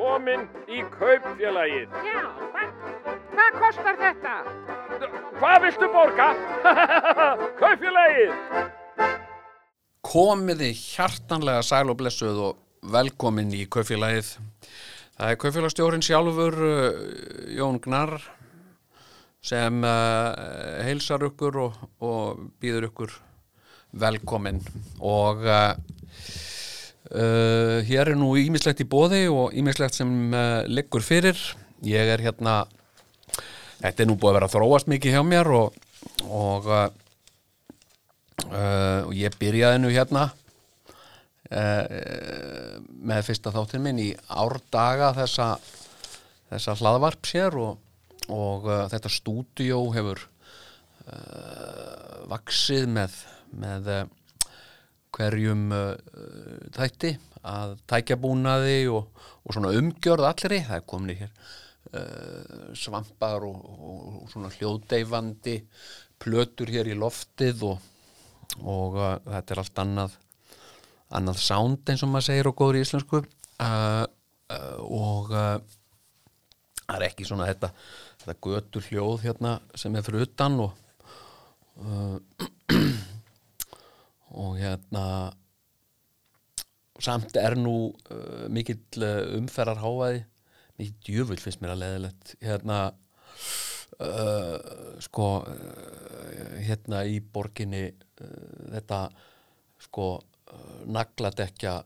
komin í kaupfélagið. Já, hvað, hvað kostar þetta? Hvað viltu borga? kaupfélagið! Komiði hjartanlega sæl og blessuð og velkomin í kaupfélagið. Það er kaupfélagstjórin sjálfur uh, Jón Gnar sem uh, heilsar ykkur og, og býður ykkur velkomin og uh, uh, hér er nú ímislegt í bóði og ímislegt sem uh, liggur fyrir. Ég er hérna, þetta er nú búið að vera að þróast mikið hjá mér og, og uh, og ég byrjaði nú hérna með fyrsta þáttinn minn í árdaga þessa, þessa hlaðvarp sér og, og þetta stúdíó hefur vaksið með, með hverjum uh, þætti að tækjabúnaði og, og svona umgjörð allri, það er komin í hér uh, svampar og, og, og svona hljóðdeifandi plötur hér í loftið og, uh, þetta er allt annað annað sound eins og maður segir og góður í íslensku. Uh, uh, og uh, það er ekki svona þetta, þetta götur hljóð hérna sem er fyrir utan og uh, og hérna samt er nú uh, mikill uh, umferðarháaði mikill djöfull finnst mér að leðilegt hérna uh, sko uh, hérna í borginni uh, þetta sko uh, nagladekja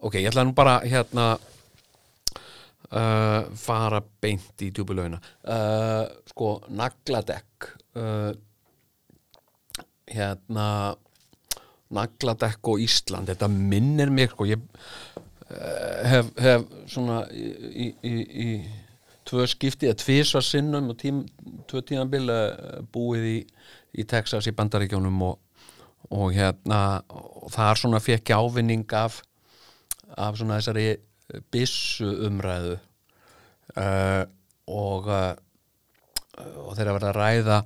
ok, ég ætla nú bara hérna fara beint í djúbulögina sko nagladekk hérna nagladekk og Ísland þetta minnir mig sko ég uh, hef, hef svona í, í, í, tvö skipti eða tvisvar sinnum og tím, tvö tímabil uh, búið í, í Texas í Bandaríkjónum og, og hérna og þar svona fekk ég ávinning af af svona þessari byssu umræðu uh, og uh, og þeirra verða að ræða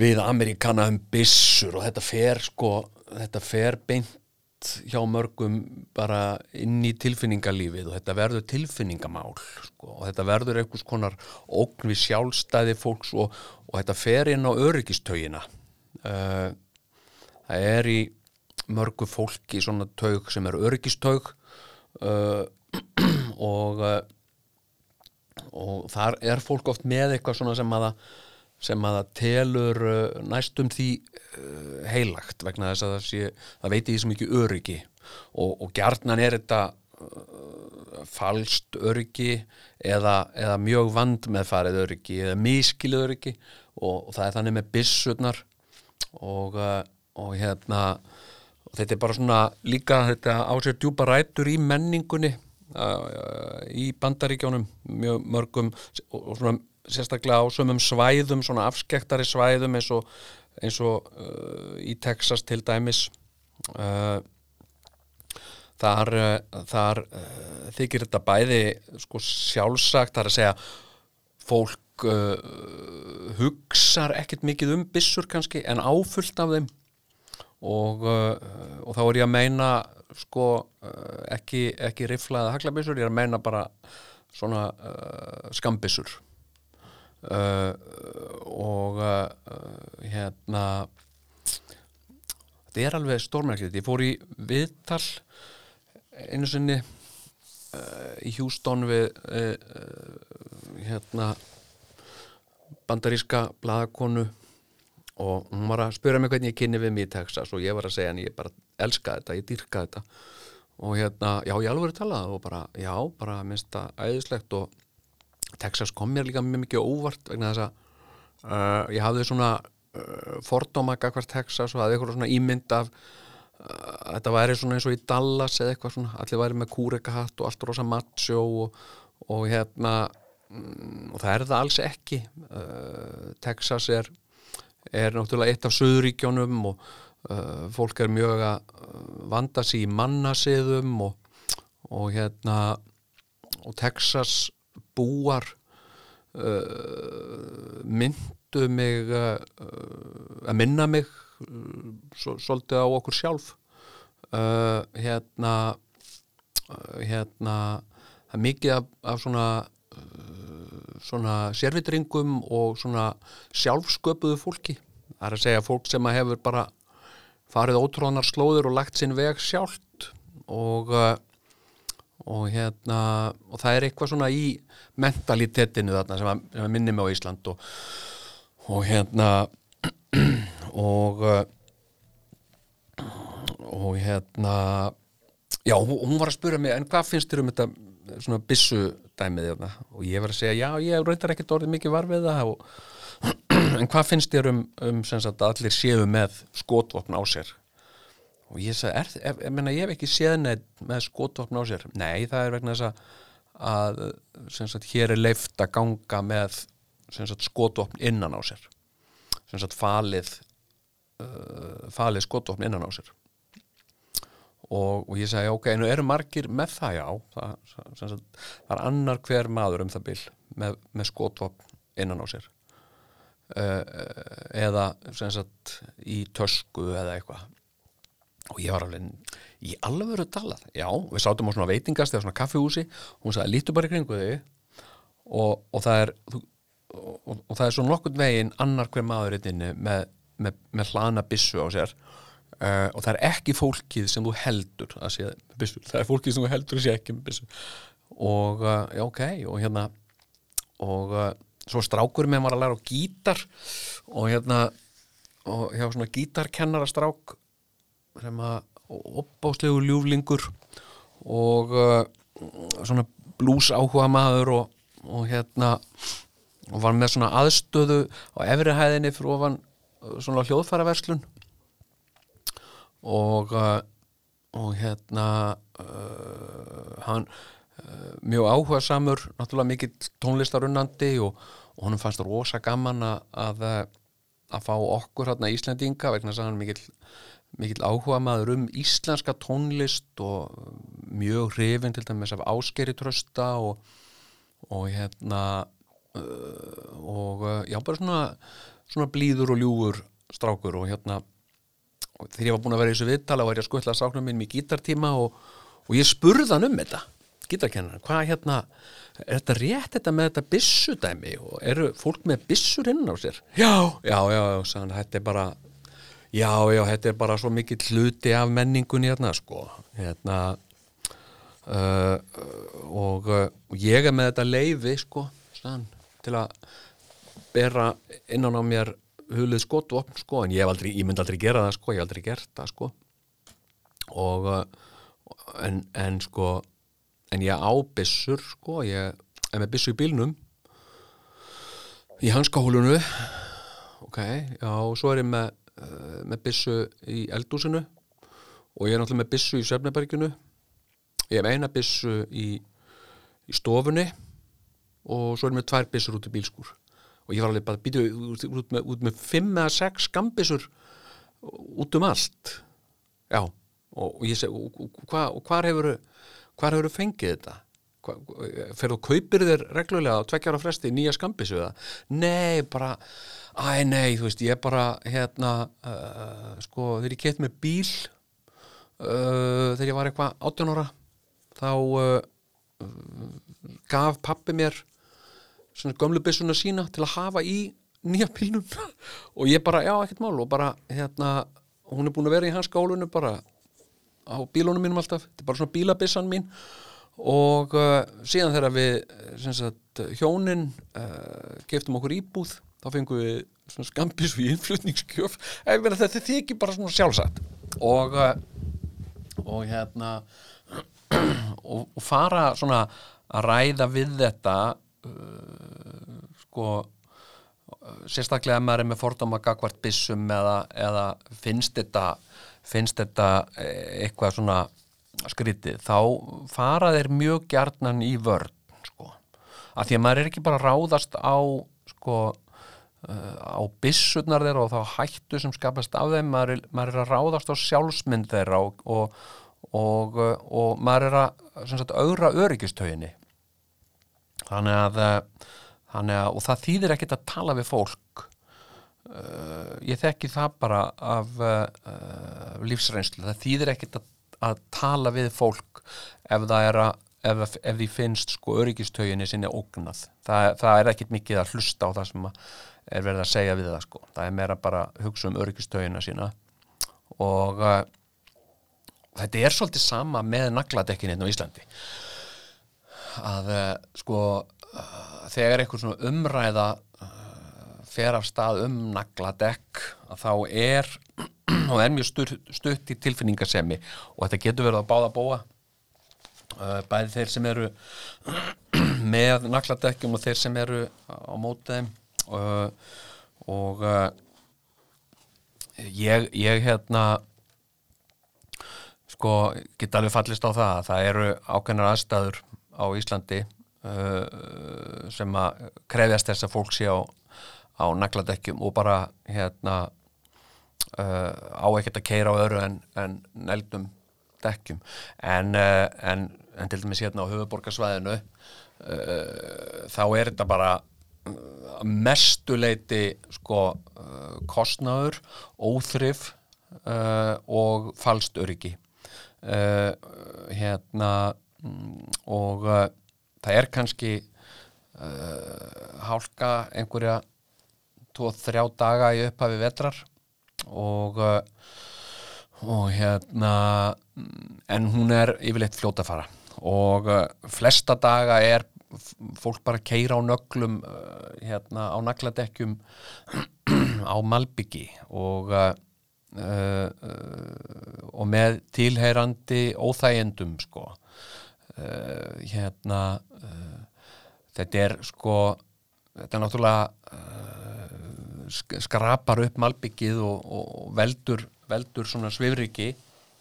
við Amerikana um byssur og þetta fer sko þetta fer beint hjá mörgum bara inn í tilfinningalífið og þetta verður tilfinningamál sko, og þetta verður einhvers konar ógn við sjálfstæði fólks og, og þetta fer inn á öryggistögina. Uh, það er í mörgu fólki svona taug sem er öryggistög uh, og uh, og þar er fólk oft með eitthvað svona sem að það sem að það telur uh, næstum því uh, heilagt vegna þess að það sé, það veit ég svo mikið öryggi. Og, og gjarnan er þetta uh, falst öryggi eða, eða mjög vand með farið öryggi eða miskilið öryggi. Og, og það er þannig með byssurnar og, og hérna og þetta er bara svona líka þetta á sér djúpa rætur í menningunni í bandaríkjónum mjög mörgum og svona sérstaklega á sömum svæðum svona afskektari svæðum eins og, eins og uh, í Texas til dæmis. Uh, þar, uh, þar uh, þykir þetta bæði sko sjálfsagt þar að segja fólk uh, hugsar ekkert mikið um byssur kannski en áfullt af þeim. Og, uh, og þá er ég að meina sko ekki, ekki riflaða haglabissur, ég er að meina bara svona skambissur uh, og uh, hérna þetta er alveg stórmerkilegt. Ég fór í viðtal einu sinni uh, í Hjústón við hérna bandaríska blaðakonu og hún var að spyrja mig hvernig ég kynni við mig í Texas og ég var að segja en ég bara elska þetta, ég dyrka þetta. Og hérna, já ég alveg er talað og bara, já, bara minnst það æðislegt og Texas kom mér líka mjög mikið óvart vegna þess að uh, ég hafði svona uh, fordóma gagvart Texas og hafði eitthvað svona ímynd af uh, þetta væri svona eins og í Dallas eða eitthvað svona, allir væri með kúrekahatt og allt rosa macho og, og hérna mm, og það er það alls ekki. Uh, Texas er er náttúrulega eitt af söðuríkjónum og uh, fólk er mjög að uh, vanda sig í mannasiðum og, og hérna og Texas búar uh, myndu mig uh, að minna mig uh, svo, svolítið á okkur sjálf. Uh, hérna uh, hérna mikið af, af svona uh, svona sérvitringum og svona sjálfsköpuðu fólki. Það er að segja fólk sem að hefur bara farið ótróðnar slóður og lagt sinn veg sjálft og uh, og hérna og það er eitthvað svona í mentalitetinu þarna sem að, sem að minni mig á Ísland og, og hérna og uh, og hérna já, hún, var að spura mig en hvað finnst þér um þetta svona byssu dæmið þarna? Og ég var að segja já, ég reyndar ekkert orðið mikið var við það og, en hvað finnst þér um, um sagt, allir séu með skotvopn á sér og ég sagði, er, er, menna, ég hef ekki séð neitt með skotvopn á sér. Nei, það er vegna þess að, að sagt, hér er leift að ganga með sagt, skotvopn innan á sér. Sagt, falið uh, falið skotvopn innan á sér. Og, og ég sagði, ok, nú eru margir með það, já. Það, það er annar hver maður um það bil með, með skotvopn innan á sér. Uh, eða sem sagt, í tösku eða eitthvað og ég var alveg í alvöru talað já, við sátum á svona veitingast eða svona kaffihúsi. Og hún sagði, lítu bara í kringu þig. Og, og það er og, og það er svo nokkurn veginn annar hver maður inni með, með, með hlana bissu á sér. Uh, og það er ekki fólkið sem þú heldur að sé bissu, það er fólkið sem þú heldur að sé ekki bissu og uh, já, ok, og hérna og uh, svo strákur með var að læra á gítar. Og hérna og hjá svona gítarkennara strák sem að opbáslegu ljúflingur og uh, svona blues áhuga maður og, og hérna og var með svona aðstöðu á efrihæðinni fyrir ofan uh, svona hljóðfæraverslun. Og uh, og hérna uh, hann uh, mjög áhuga samur náttúrulega mikill tónlistarunnandi og, og honum fannst rosa gaman að að, að fá okkur hérna Íslendinga vegna þess að hann mikill mikill áhuga maður um íslenska tónlist og mjög hrifin til dæmis af áskeri trösta og, og hérna uh, og uh, já bara svona, svona blíður og ljúfur strákur og hérna og þegar ég var búin að vera í þessu viðtala var ég að skutla sáknum minn í gítartíma og, og ég spurði hann um þetta gítarkennar, hvað hérna er þetta rétt þetta með þetta byssudæmi og eru fólk með byssur inn á sér? Já, já, já, já sagði, þetta er bara Já, já, þetta er bara svo mikið hluti af menningunni hérna, sko. Hérna, uh, og uh, ég er með þetta leifi, sko, stann, til að bera innan á mér hulið skotvopn, sko, en ég aldrei, ég myndi aldrei gera það, sko, ég hef aldrei gert það, sko. Og, uh, en, en, sko, en ég á byssur, sko, ég er með byssu í bílnum, í hanskahólunu, ok, já, og svo er ég með uh, með byssu í eldúsinu og ég er náttúrulega með byssu í Söfneberginu ég hef eina byssu í, í stofunni og svo er ég með tvær byssur út í bílskur og ég var alveg bara býtu út, út, út með fimm eða sex skambissur út um allt. Já og, og ég seg og, og, hva, og hvar hefur hvar hefur fengið þetta fyrir að kaupir þér reglulega á tvekkjára fresti nýja skambissu eða? Nei bara æ nei þú veist ég bara hérna uh, sko þegar ég keitt með bíl uh, þegar ég var eitthvað 18 ára þá uh, gaf pappi mér svona gömlu byssuna sína til að hafa í nýja bílnum. Og ég bara já ekkert mál og bara hérna hún er búin að vera í hans skálunu bara á bílunum mínum alltaf. Þetta er bara svona bílabissan mín og uh, síðan þegar við sagt, hjónin uh, geftum okkur íbúð þá fengum við skambis við innflutningskjöf þetta þykir bara svona sjálfsagt. Og uh, og hérna og, og fara svona að ræða við þetta sko sérstaklega að maður er með fordóma gagvart bissum eða, eða finnst þetta finnst þetta eitthvað svona skrítið, þá fara þeir mjög gjarnan í vörn sko, af því að maður er ekki bara ráðast á sko uh, á bissurnar þeirra og þá hættu sem skapast af þeim, maður er, maður er að ráðast á sjálfsmynd þeirra og, og, og, og maður er að sagt, auðra öryggistöginni þannig þannig að og það þýðir ekkit að tala við fólk. Uh, ég þekki það bara af uh, lífsreynslu, það þýðir ekkit að að tala við fólk ef það er að ef, ef því finnst sko öryggistöginni sinni ógnað. Það, það er ekkit mikið að hlusta á það sem er verið að segja við það sko. Það er meira bara að hugsa um öryggistöginna sína. Og uh, þetta er svolítið sama með nagladekkin hérna á Íslandi. Að uh, sko uh, þegar einhver svona umræða fer af stað um nagladekk að þá er og er mjög stutt, stutt í tilfinningasemi. Og þetta getur verið að báða búa uh, bæði þeir sem eru með nagladekkjum og þeir sem eru á móti þeim. Uh, og uh, ég, ég hérna sko get alveg fallist á það að það eru ákveðnar aðstæður á Íslandi sem að krefjast þess að fólk sé á, á nagladekkjum og bara hérna uh, á ekkert að keira á öru en, en neldum dekkjum. En, uh, en, en til dæmis hérna á höfuborgarsvæðinu uh, þá er þetta bara uh, mestuleiti sko uh, kostnaður, óþrif uh, og falst öryggi. Hérna mm, og það er kannski hálka einhverja tvo, þrjá daga í upphafi vetrar og uh, og hérna en hún er yfirleitt fljóta að fara og uh, flesta daga er fólk bara að keira á nöglum uh, hérna á nagladekkjum á Malbyggi og uh, uh, og með tilheyrandi óþægendum sko. Uh, hérna þetta er sko þetta er náttúrulega skrapar upp malbyggið og, og veldur, veldur svona svifriki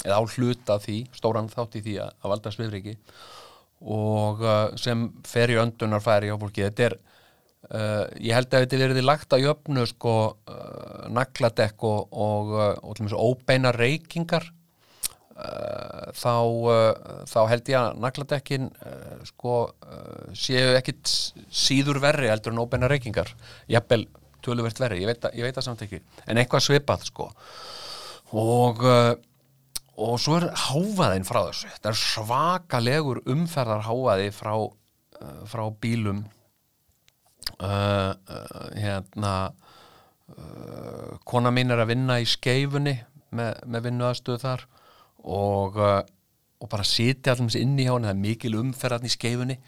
eða á hluta því, stóran þátt í því að, að valda svifriki og uh, sem fer í öndunarfæri á fólki, þetta er uh, ég held að þetta verið lagt að jöfnu sko uh, nagladekk og, og, uh, og óbeina reykingar. Uh, þá, uh, þá held ég að nagladekkin sko séu ekkit síður verri heldur en óbeina reykingar. Jafnvel töluvert verri, ég veit, ég veit að samt ekki. En eitthvað svipað sko. Og uh, og svo er hávaðin frá þessu. Þetta er svakalegur umferðar hávaði frá, uh, frá bílum. Uh, uh, hérna uh, kona mín er að vinna í skeifunni með, með vinnuðastöð þar. Og, uh, og bara sitja allum inn í hjá henni, það er mikil umferðarn í skeifunni.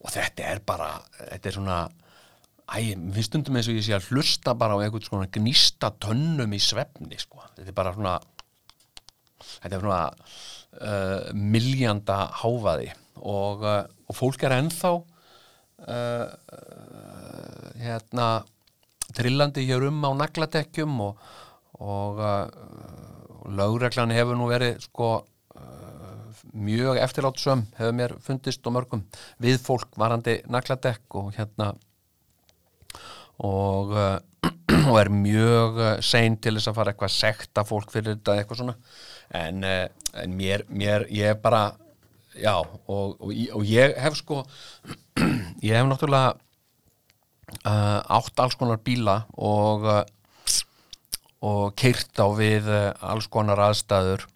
Og þetta er bara þetta er svona Æ, finnst stundum eins og ég sé að hlusta bara á einhvern svona gnýsta tönnum í svefni, sko. Þetta er bara svona, þetta er svona uh, miljanda háfaði og, uh, og fólk er ennþá uh, uh, hérna trillandi hér um á nagladekkjum og, og uh, lögreglan hefur nú verið sko uh, mjög eftirlátsöm hefur mér fundist og mörgum við fólk varandi nagladekk og hérna og, uh, og er mjög uh, sein til þess að fara eitthvað að sekta fólk fyrir þetta eitthvað svona. En, uh, en mér, mér, ég er bara já, og, og, og ég hef sko ég hef náttúrulega uh, átt alls konar bíla og og keirt á við alls konar aðstæður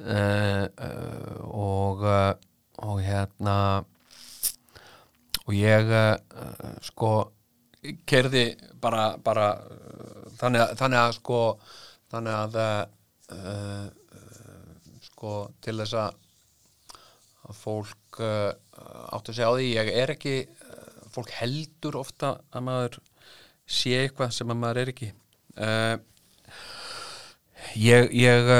uh, uh, og og hérna og ég sko keirði bara, bara þannig, að, þannig að sko þannig að uh, sko til þess að fólk uh, áttu að segja á því ég er ekki, fólk heldur ofta að maður sé eitthvað sem að maður er ekki. Uh, ég ég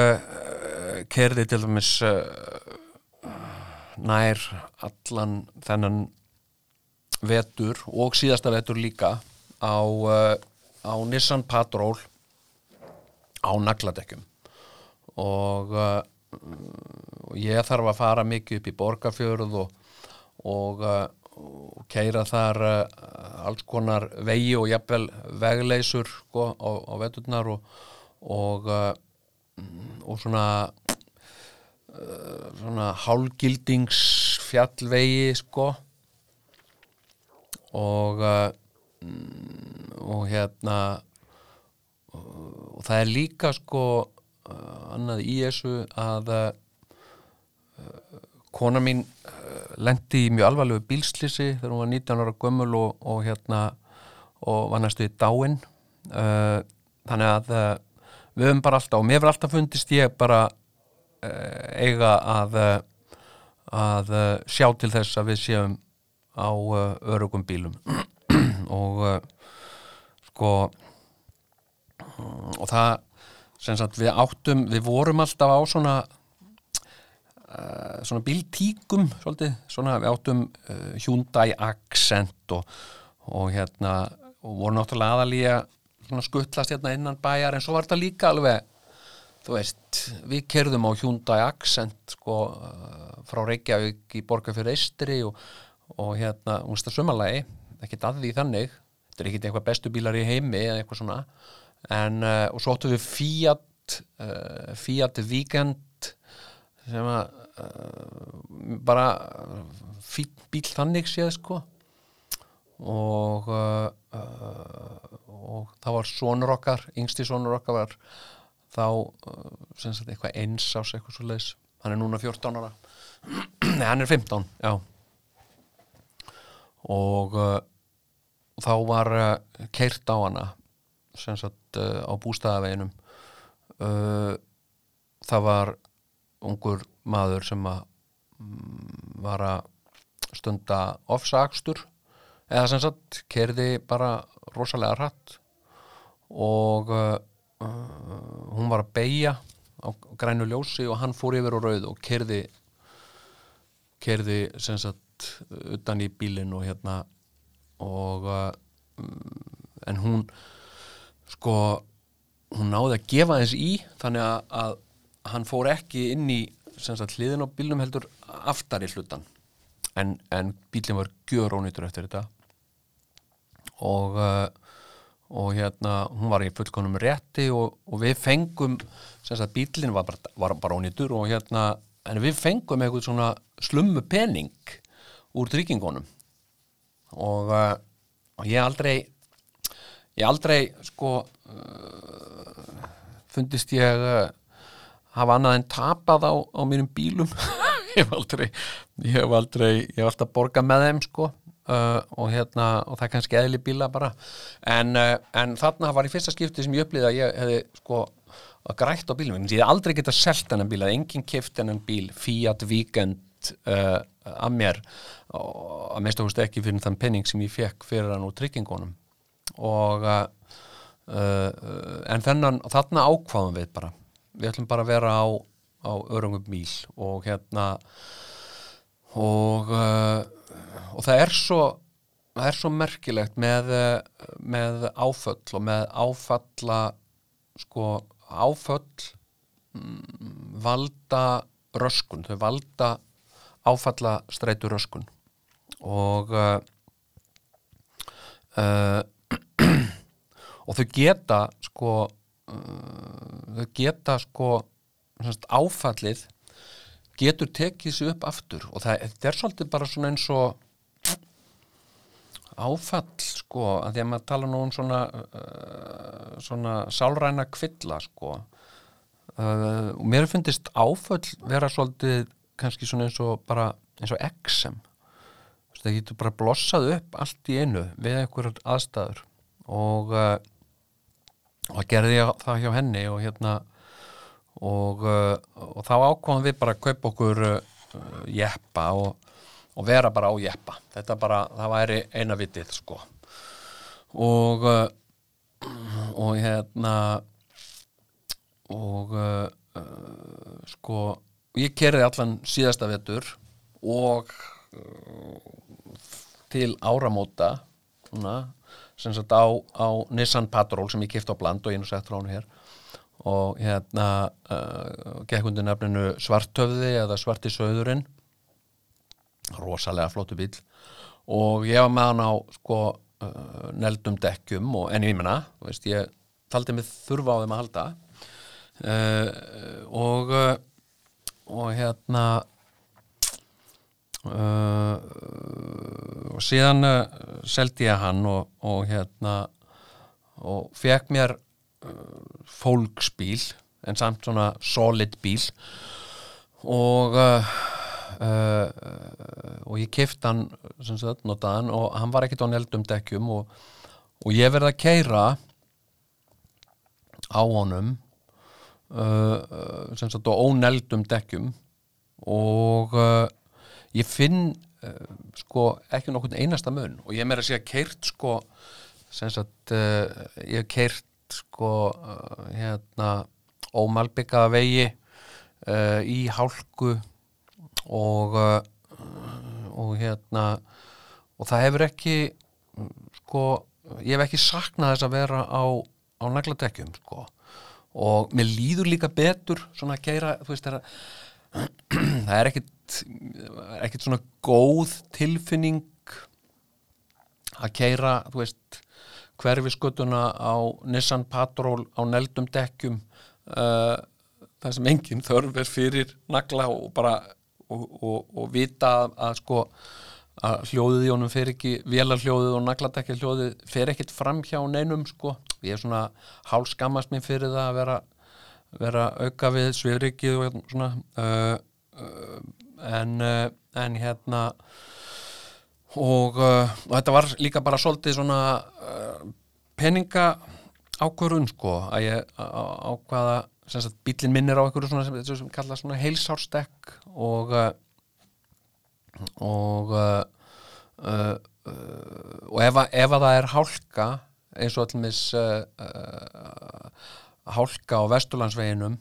kerði til dæmis nær allan þennan vetur og síðasta vetur líka á, uh, á Nissan Patrol á nagladekkjum. Og uh, ég þarf að fara mikið upp í borgarfjörð og, og, uh, og keira þar uh, alls konar vegi og jafnvel vegleysur sko, á, á veturnar og, og, svona svona hálgildingsfjallvegi sko og uh, og hérna og það er líka sko uh, annað í þessu að uh, kona mín lendi í mjög alvarlegu bílslýsi þegar hún var 19 ára gömul og, og hérna og var næstu í dáin þannig að við höfum bara alltaf og mér hefur alltaf fundist ég bara eiga að að sjá til þess að við séum á uh, örugum bílum. Og uh, sko og það sem sagt við áttum, við vorum alltaf á svona uh, svona bíltíkum svolítið, svona við áttum Hyundai Accent og, og hérna og voru náttúrulega aðalíja svona skuttlast hérna innan bæjar en svo var þetta líka alveg þú veist, við kerðum á Hyundai Accent sko frá Reykjavík í Borgarfjörð Eistri og, og hérna, hún veist að sumarlagi ekkert að því þannig. Þetta er ekkert eitthvað bestu bílar í heimi eða eitthvað svona. En, uh, og svo áttum við Fiat uh, Fiat Weekend sem að uh, bara fín bíl þannig séð sko. Og og það var sonur okkar yngsti sonur okkar var þá sem sagt eitthvað eins ás eitthvað svo leis hann er núna 14 ára. Nei hann er 15 já og uh, þá var uh, keirt á hana sem sagt uh, á bústæðaveginum uh, það var ungur maður sem að mm, var að stunda ofsakstur. Eða sem sagt kerði bara rosalega hratt. Og uh, uh, hún var að beigja á grænu ljósi og hann fór yfir á rauð og kerði kerði sem sagt utan í bílinn og hérna og uh, mm, en hún sko hún náði að gefa þess í þannig að, að hann fór ekki inn í sagt hliðin á bílnum heldur aftar í hlutan en, en bílinn var gjör ónýtur eftir þetta. Og uh, og hérna hún var í fullkonum rétti og, og við fengum sagt bílinn var bara, var bara ónýtur og hérna en við fengum eitthvað svona slummu pening úr tryggingunum. Og, uh, og ég aldrei ég aldrei sko uh, fundist ég uh, hafa annað en tapað á, á mínum bílum. Ég hef aldrei ég hef aldrei, ég hef alltaf borgað með þeim sko uh, og hérna og það er kannski eðli bíla bara. En, uh, en þarna var í fyrsta skipti sem ég upplýði að ég hefði sko að grætt á bílum, ég hef aldrei getað selt hennan bíl, að enginn kift hennan bíl Fiat Weekend uh, að mér að mest ákvæmst ekki fyrir þann penning sem ég fekk fyrir hann úr tryggingunum. Og uh, en þennan, þarna ákvaðum við bara. Við ætlum bara að vera á, á örungum bíl og hérna og og það er svo það er svo merkilegt með, með áföll og með áfalla sko áföll mm, valda röskun, þau valda áfalla streitu röskun og uh, uh, og þau geta sko uh, þau geta sko áfallið getur tekið sér upp aftur. Og það, það er svolítið bara svona eins og áfall sko að því að maður tala nú um svona uh, svona sálræna kvilla sko. Uh, og mér finnist áfall vera svolítið kannski svona eins og bara eins og exem það getur bara blossað upp allt í einu við einhverjar aðstæður. Og uh, og gerði ég það hjá henni og hérna og, uh, og þá ákváðum við bara að kaupa okkur uh, jeppa og og vera bara á jeppa. Þetta bara, það væri eina vitið sko. Og og hérna og uh, sko ég kerði allan síðasta vetur og uh, til áramóta svona, sem sagt á, á Nissan Patrol sem ég kipti á bland og einu sett frá hann hér. Og hérna uh, gekk undir nefninu Svartöfði eða Svarti Söðurinn rosalega flottu bíl og ég var með hann á sko uh, neldum dekkjum og en ég menna, veist, ég taldi mig þurfa á þeim að halda. Uh, og uh, og hérna uh, og síðan uh, seldi ég hann og, og hérna og fekk mér uh, fólksbíl en samt svona solid bíl. Og uh, uh, og ég kefti hann sagt, notaðan og hann var ekkit á neldum dekkjum og, og ég verði að keira á honum uh, uh, sem sagt á óneldum dekkjum. Og uh, ég finn uh, sko ekki nokkurn einasta mun. Og ég meira að segja keirt sko sem sagt uh, ég hef keirt sko uh, hérna ómalbyggaða vegi í hálku og og hérna og það hefur ekki sko, ég hef ekki saknað þess að vera á, á nagladekkjum sko og mér líður líka betur svona að þú veist, þeirra það er ekkit ekkit svona góð tilfinning að keira, þú veist hverfiskötuna á Nissan Patrol á neldum dekkjum uh, það sem engin þörf er fyrir nagla og bara og, og, og vita að, að sko að hljóðið í honum fer ekki vélarhljóðið og nagladekja hljóðið fer ekkit fram hjá neinum sko. Ég er svona hálskammast mér fyrir það að vera, vera auka við svifrikið og svona uh, uh, en, uh, en hérna og, uh, og þetta var líka bara svolítið svona uh, peninga ákvörun sko að ég ákvaða bílinn minnir á einhverju svona sem, sem kalla svona heilsárstekk og uh, og uh, uh, og ef, að- ef að það er hálka eins og allumis uh, uh, hálka á vesturlandsveginum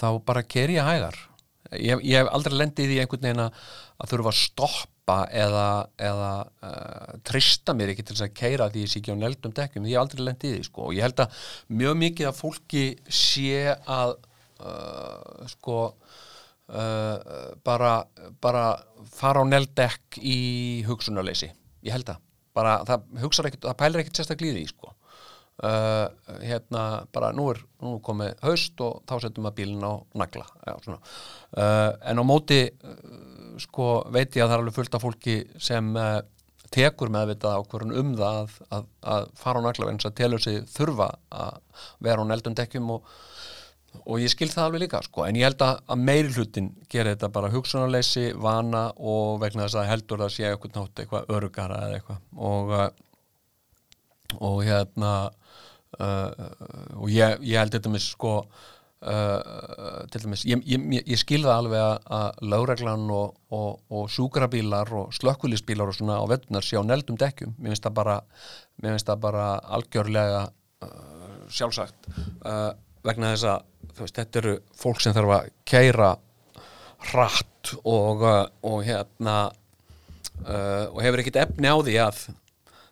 þá bara keri ég hægar. Ég, ég hef aldrei lendið í einhvern veginn að þurfa að stoppa eða, eða uh, trista mér ekki til þess að keira því ég sé ekki á neldum dekkjum. Ég hef aldrei lendið í því sko. Og ég held að mjög mikið að fólki sé að uh, sko uh, bara, bara fara á neldekk í hugsunarleysi. Ég held að bara það ekkit, það pælir ekkit sérstaklega í því sko. Uh, hérna bara nú er nú komið haust og þá setjum við bílinn á nagla já, uh, en á móti uh, sko veit ég að það er alveg fullt af fólki sem tekur meðvitað ákvörðun um það að, að, að fara á nagla þess að telur sig þurfa að vera á neldum dekkjum og og ég skil það alveg líka sko. En ég held að, að meiri hlutin gerir þetta bara hugsunarleysi, vana og vegna þess að heldur það sé eitthvað nátt eitthvað örugara eða eitthvað. Og, uh, og hérna uh, og ég, ég held þetta með sko uh, til dæmis, ég, ég, ég- ég skil það alveg að, að lögreglan og, og, og sjúkrabílar og slökkulisbílar og svona á vettunar sé á neldum dekkjum. Mér finnst það bara, finnst það bara algjörlega uh, sjálfsagt. Uh, vegna þess að veist, þetta eru fólk sem þarf að keira hratt og, uh, og hérna uh, og hefur ekkit efni á því að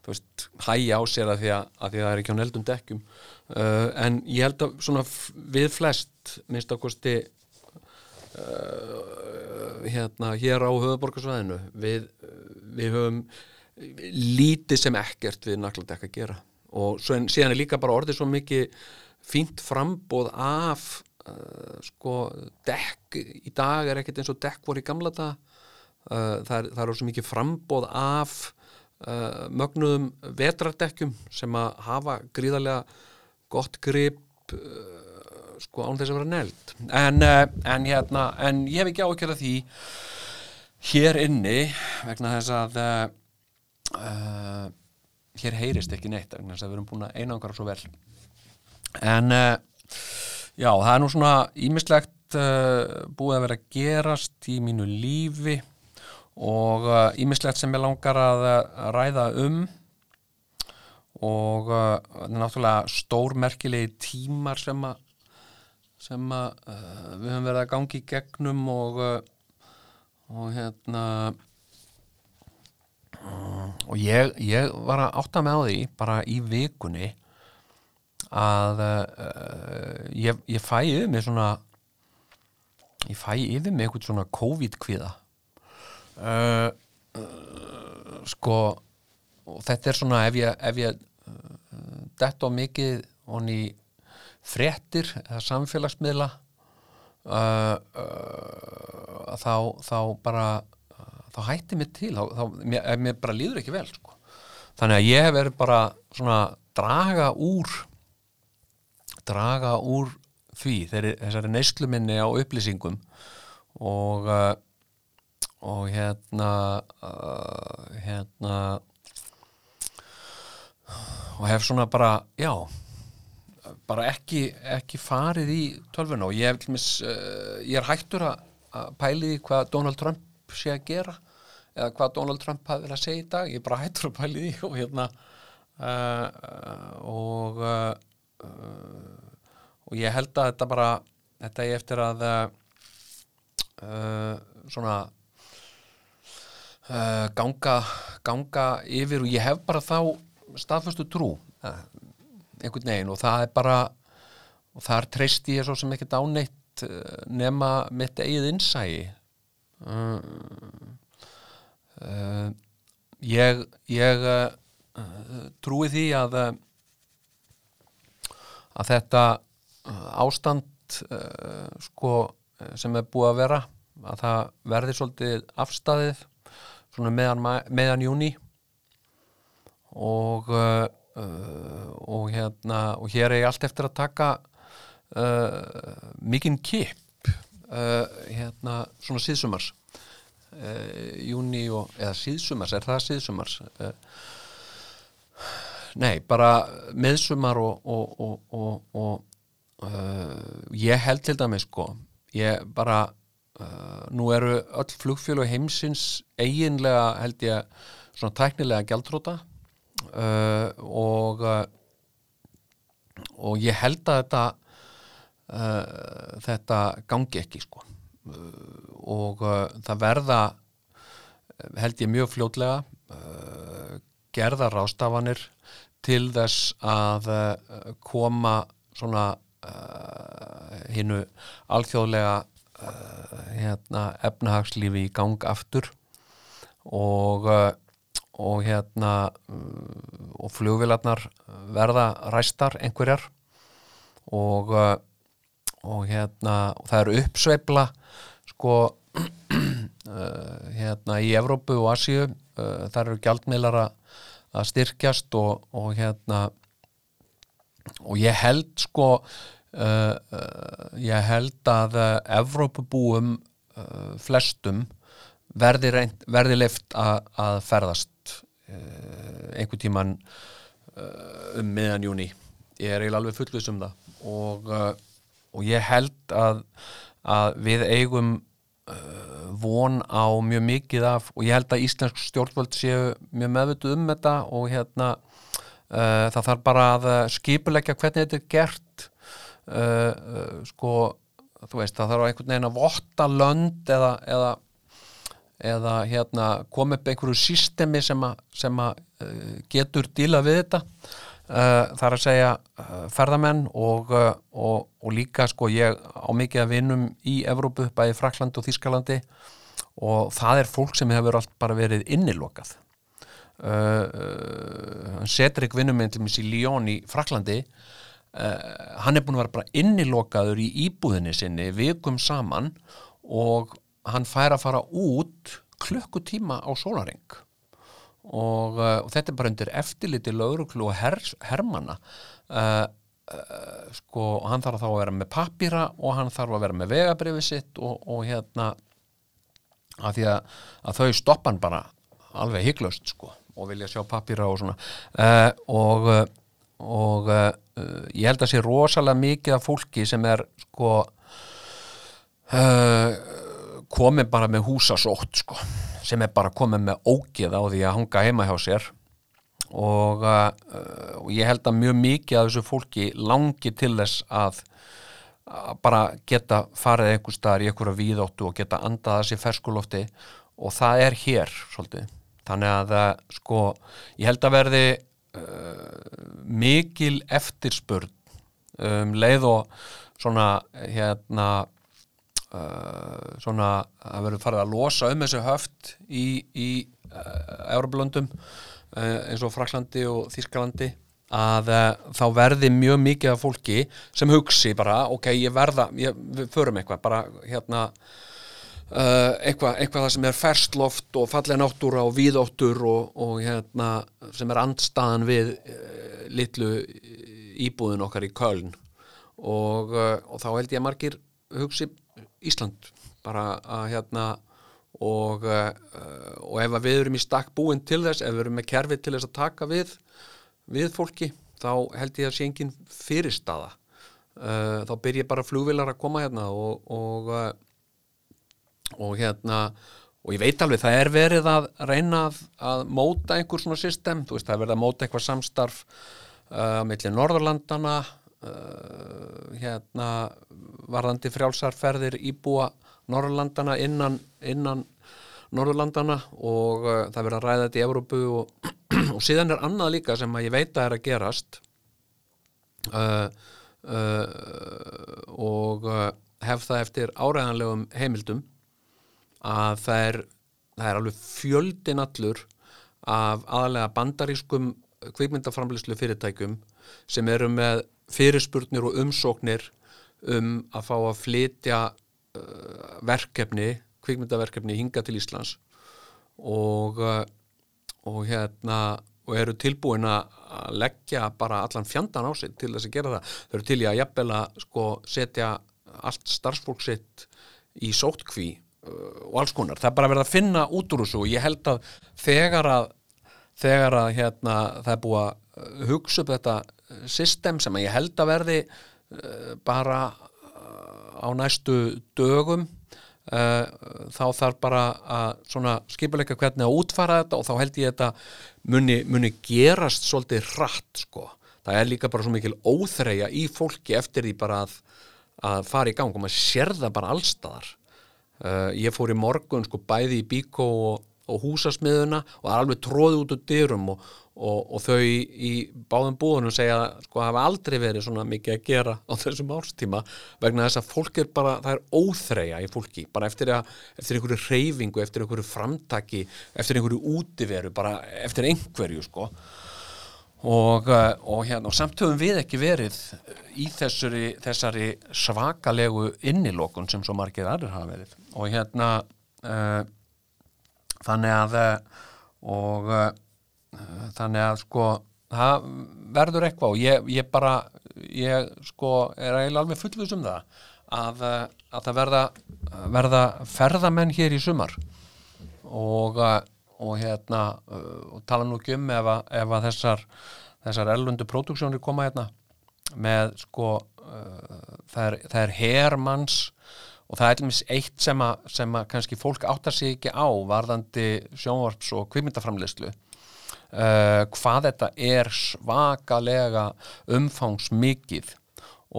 þú veist, hæja á sér að því að, að því að það er ekki á neldum dekkjum. Uh, en ég held að svona við flest minnst að kosti uh, hérna hér á höfuborgarsvæðinu við, við höfum lítið sem ekkert við nagladekk að gera. Og svo en, síðan er líka bara orðið svo mikið fínt frambóð af uh, sko dekk. Í dag er ekkert eins og dekk voru í gamla dag uh, það, það er svo mikið frambóð af uh, mögnuðum vetrardekkjum sem að hafa gríðarlega gott grip uh, sko án þess að vera neld. En, uh, en hérna en ég hef ekki ákjörða því hér inni vegna þess að uh, hér heyrist ekki neitt vegna þess að við erum búin að einangra svo vel en uh, já, það er nú svona ímislegt uh, búið að vera að gerast í mínu lífi og ímislegt sem ég langar að, ræða um. Og náttúrulega stórmerkilegi tímar sem að sem að við höfum verið að gangi í gegnum og og hérna og ég, ég var að átta með á því bara í vikunni að uh, ég, ég fæ yfir mig svona ég fæ yfir mig eitthvað svona COVID-kviða uh, uh, sko og þetta er svona ef ég, ef ég uh, dett á mikið honni fréttir eða samfélagsmiðla þá, þá bara þá hætti mér til þá, þá, mér, mér bara líður ekki vel sko. þannig að ég hef verið bara svona draga úr draga úr því þeirri, þessari neysluminni á upplýsingum og uh, og hérna uh, hérna og hef svona bara já bara ekki, ekki farið í tölvuna og ég, dæmis, uh, ég er hættur að, pæli því hvað Donald Trump sé að gera eða hvað Donald Trump hafi verið að segja í dag. Ég er bara hættur að pæli því og hérna uh, og uh, og ég held að þetta bara þetta er eftir að uh, svona uh, ganga ganga yfir og ég hef bara þá staðfæstu trú uh, einhvern veginn og það er bara og þar treysti ég svo sem ekkert áneitt uh, nema mitt eigið innsægi uh, uh, ég ég uh, trúi því að uh, að þetta uh, ástand uh, sko uh, sem er búið að vera að það verði svolítið afstæðið meðan, meðan júni og uh, og hérna og hér er ég allt eftir að taka uh, mikinn kip hérna svona síðsumars júni og eða síðsumars, er það síðsumars Nei, bara miðsumar og, og, og, og, uh, ég held til dæmis sko, ég bara uh, nú eru öll flugfjölu heimsins eiginlega held ég svona tæknilega gjaldróta uh, og uh, og ég held að þetta uh, þetta gangi ekki sko uh, og það verða held ég mjög fljótlega gerða rástafanir til þess að uh, koma svona uh, hinnu alþjóðlega uh, hérna, efnahagslífi í gang aftur og og hérna uh, og flugvilarnar verða ræstar einhverjar og og hérna og það eru uppsveifla sko hérna í Evrópu og Asíu þar eru gjaldmiðlar að styrkjast og, og hérna og ég held sko uh, uh, ég held að uh, Evrópubúum uh, flestum verði, reynd, verði leift að, ferðast einhver tíman um miðan júni ég er eiginlega alveg fullvis um það. Og, og ég held að, að við eigum von á mjög mikið af og ég held að íslensk stjórnvöld séu mjög meðvituð um þetta og hérna uh, það þarf bara að skipuleggja hvernig þetta er gert. Uh, uh, sko þú veist það þarf einhvern veginn að votta lönd eða, eða eða hérna koma upp einhverju systemi sem að, uh, getur díla við þetta. uh, þar að segja uh, ferðamenn og, uh, og, og líka sko ég á mikið að vinum í Evrópu, bæði Frakland og Þískalandi og það er fólk sem hefur allt bara verið innilokað. Uh, Cedric vinnum minn til mér í Lyon í Fraklandi uh, hann er búin að vera bara innilokaður í íbúðinni sinni vikum saman og hann fær að fara út klukkutíma á sólaring og, uh, og þetta er bara undir eftirliti lögreglu og her, hermana uh, uh, sko, og hann þarf þá að vera með pappíra og hann þarf að vera með vegabrifi sitt og, og hérna að því að, að þau stoppa hann bara alveg hygglust sko og vilja sjá pappíra og svona. Uh, og, og uh, ég held að sé rosalega mikið af fólki sem er sko uh, komið bara með húsasótt sko, sem er bara komið með ógeð á því að hanga heima hjá sér. Og, uh, og ég held að mjög mikið af þessu fólki langi til þess að, að bara geta farið einhver staðar í einhverja víðóttu og geta andað að sér ferskulofti og það er hér svolítið. Þannig að uh, sko ég held að verði uh, mikil eftirspurn um leið og svona hérna uh, svona að verður farið að losa um þessu höft í, í uh, Európlöndum uh, eins og Fraklandi og Þískalandi að uh, þá verði mjög mikið af fólki sem hugsi bara ok, ég verða, ég, við förum eitthvað bara hérna Uh, eitthvað, eitthvað það sem er ferstloft og fallega náttúra og víðóttur og, og hérna sem er andstaðan við uh, litlu íbúðin okkar í Köln. Og, og þá held ég að margir hugsi Ísland bara að hérna og, uh, og ef við erum í stakk búin til þess, ef við erum með kerfi til þess að taka við við fólki, þá held ég að sé engin fyrirstaða. Uh, þá byrja bara flugvilar að koma hérna og og, uh, og hérna og ég veit alveg, það er verið að reyna að, að móta einhver svona system, þú veist, það er verið að móta eitthvað samstarf uh, millir Norðurlandana uh, hérna varðandi frjálsarferðir íbúa Norðurlandana innan, innan Norðurlandana og uh, það er verið að ræða þetta í Evrópu og, og síðan er annað líka sem að ég veit að er að gerast. Uh, og hef það eftir áræðanlegum heimildum að það er, það er alveg fjöldin allur af aðalega bandarískum kvikmyndaframlislu fyrirtækjum sem eru með fyrirspurnir og umsóknir um að fá að flytja uh, verkefni, kvikmyndaverkefni hinga til Íslands og, uh, og hérna og eru tilbúin að leggja bara allan fjandan á sig til þess að gera það. Þau eru til í að jafnvel að sko setja allt starfsfólk sitt í sótkví uh, og alls konar. Það er bara verið að finna út úr þessu og ég held að þegar að þegar að hérna það er búið að hugsa upp þetta system sem ég held að verði uh, bara uh, á næstu dögum uh, þá þarf bara að skipuleika hvernig að útfara þetta og þá held ég þetta muni, muni gerast svolítið hratt sko. Það er líka bara svo mikil óþreya í fólki eftir því bara að, að fara í gang og maður sér það bara allstaðar. Ég fór í morgun sko bæði í Bíkó og, og húsasmiðuna og alveg tróði út úr dyrum og, og, og þau í, báðum búðunum segja sko hafa aldrei verið svona mikið að gera á þessum árstíma vegna þess að fólk er bara, það er óþreya í fólki, bara eftir, að, eftir einhverju reyfingu, eftir einhverju framtaki eftir einhverju útiveru, bara eftir einhverju sko. Og, uh, og hérna, og samt höfum við ekki verið í þessari, þessari svakalegu innilokun sem svo margir aðrir hafa verið. Og hérna uh, þannig að uh, og uh, þannig að sko það verður eitthvað og ég, ég bara ég sko er eiginlega alveg fullvis um það að, uh, að það verða, verða ferðamenn hér í sumar. Og og hérna og tala nú ekki um ef að, ef að þessar þessar elvundu próduksjónir koma hérna með sko uh, það er, er hermanns og það er eitthvað eitt sem að, sem að kannski fólk áttar sig ekki á varðandi sjónvarps og kvimindaframleyslu uh, hvað þetta er svakalega umfangsmikið.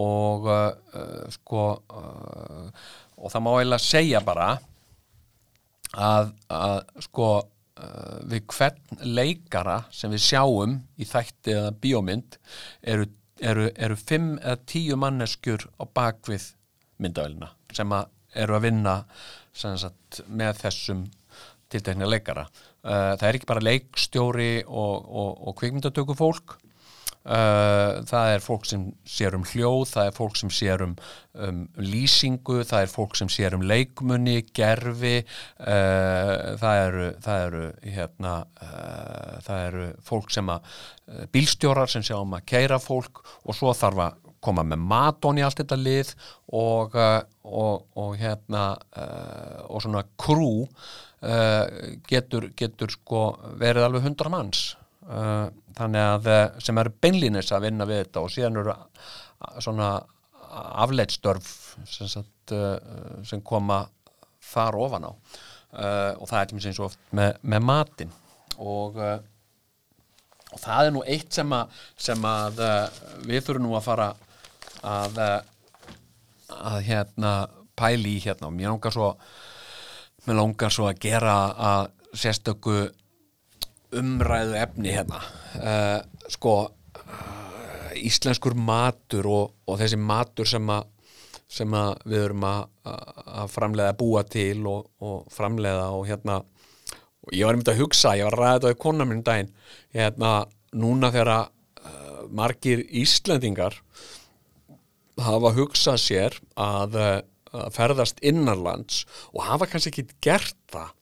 Og uh, uh, sko uh, og það má eiginlega segja bara að, að sko við hvern leikara sem við sjáum í þætti eða bíómynd eru, eru, eru fimm eða tíu manneskjur á bakvið myndavælina sem að eru að vinna sagt, með þessum tiltekna leikara. Uh, það er ekki bara leikstjóri og, og, og kvikmyndatöku fólk Uh, það er fólk sem sér um hljóð það er fólk sem sér um, um lýsingu, það er fólk sem sér um leikmunni, gerfi uh, það eru það eru, hérna, það eru fólk sem að bílstjórar sem sjá um að keira fólk og svo þarf að koma með matón í allt þetta lið og, og, og hérna og svona krú getur, getur sko verið alveg hundra manns. Uh, þannig að uh, sem eru beinlínis að vinna við þetta og síðan eru svona afleitstörf sem, sagt, uh, sem koma þar ofan á. Og það er til og oft með, með matin og, og það er nú eitt sem að, sem að við þurfum nú að fara að að hérna pæli í hérna. Og mér langar svo mér langar svo að gera að sérstöku umræðu efni hérna. Uh, sko uh, íslenskur matur og, og þessi matur sem að sem að við erum að, að framlega búa til og, og framlega og hérna og ég var einmitt að hugsa, ég var að ræða þetta á konar minn daginn, hérna núna þegar að uh, margir Íslendingar hafa hugsað sér að, að ferðast innanlands og hafa kannski ekki gert það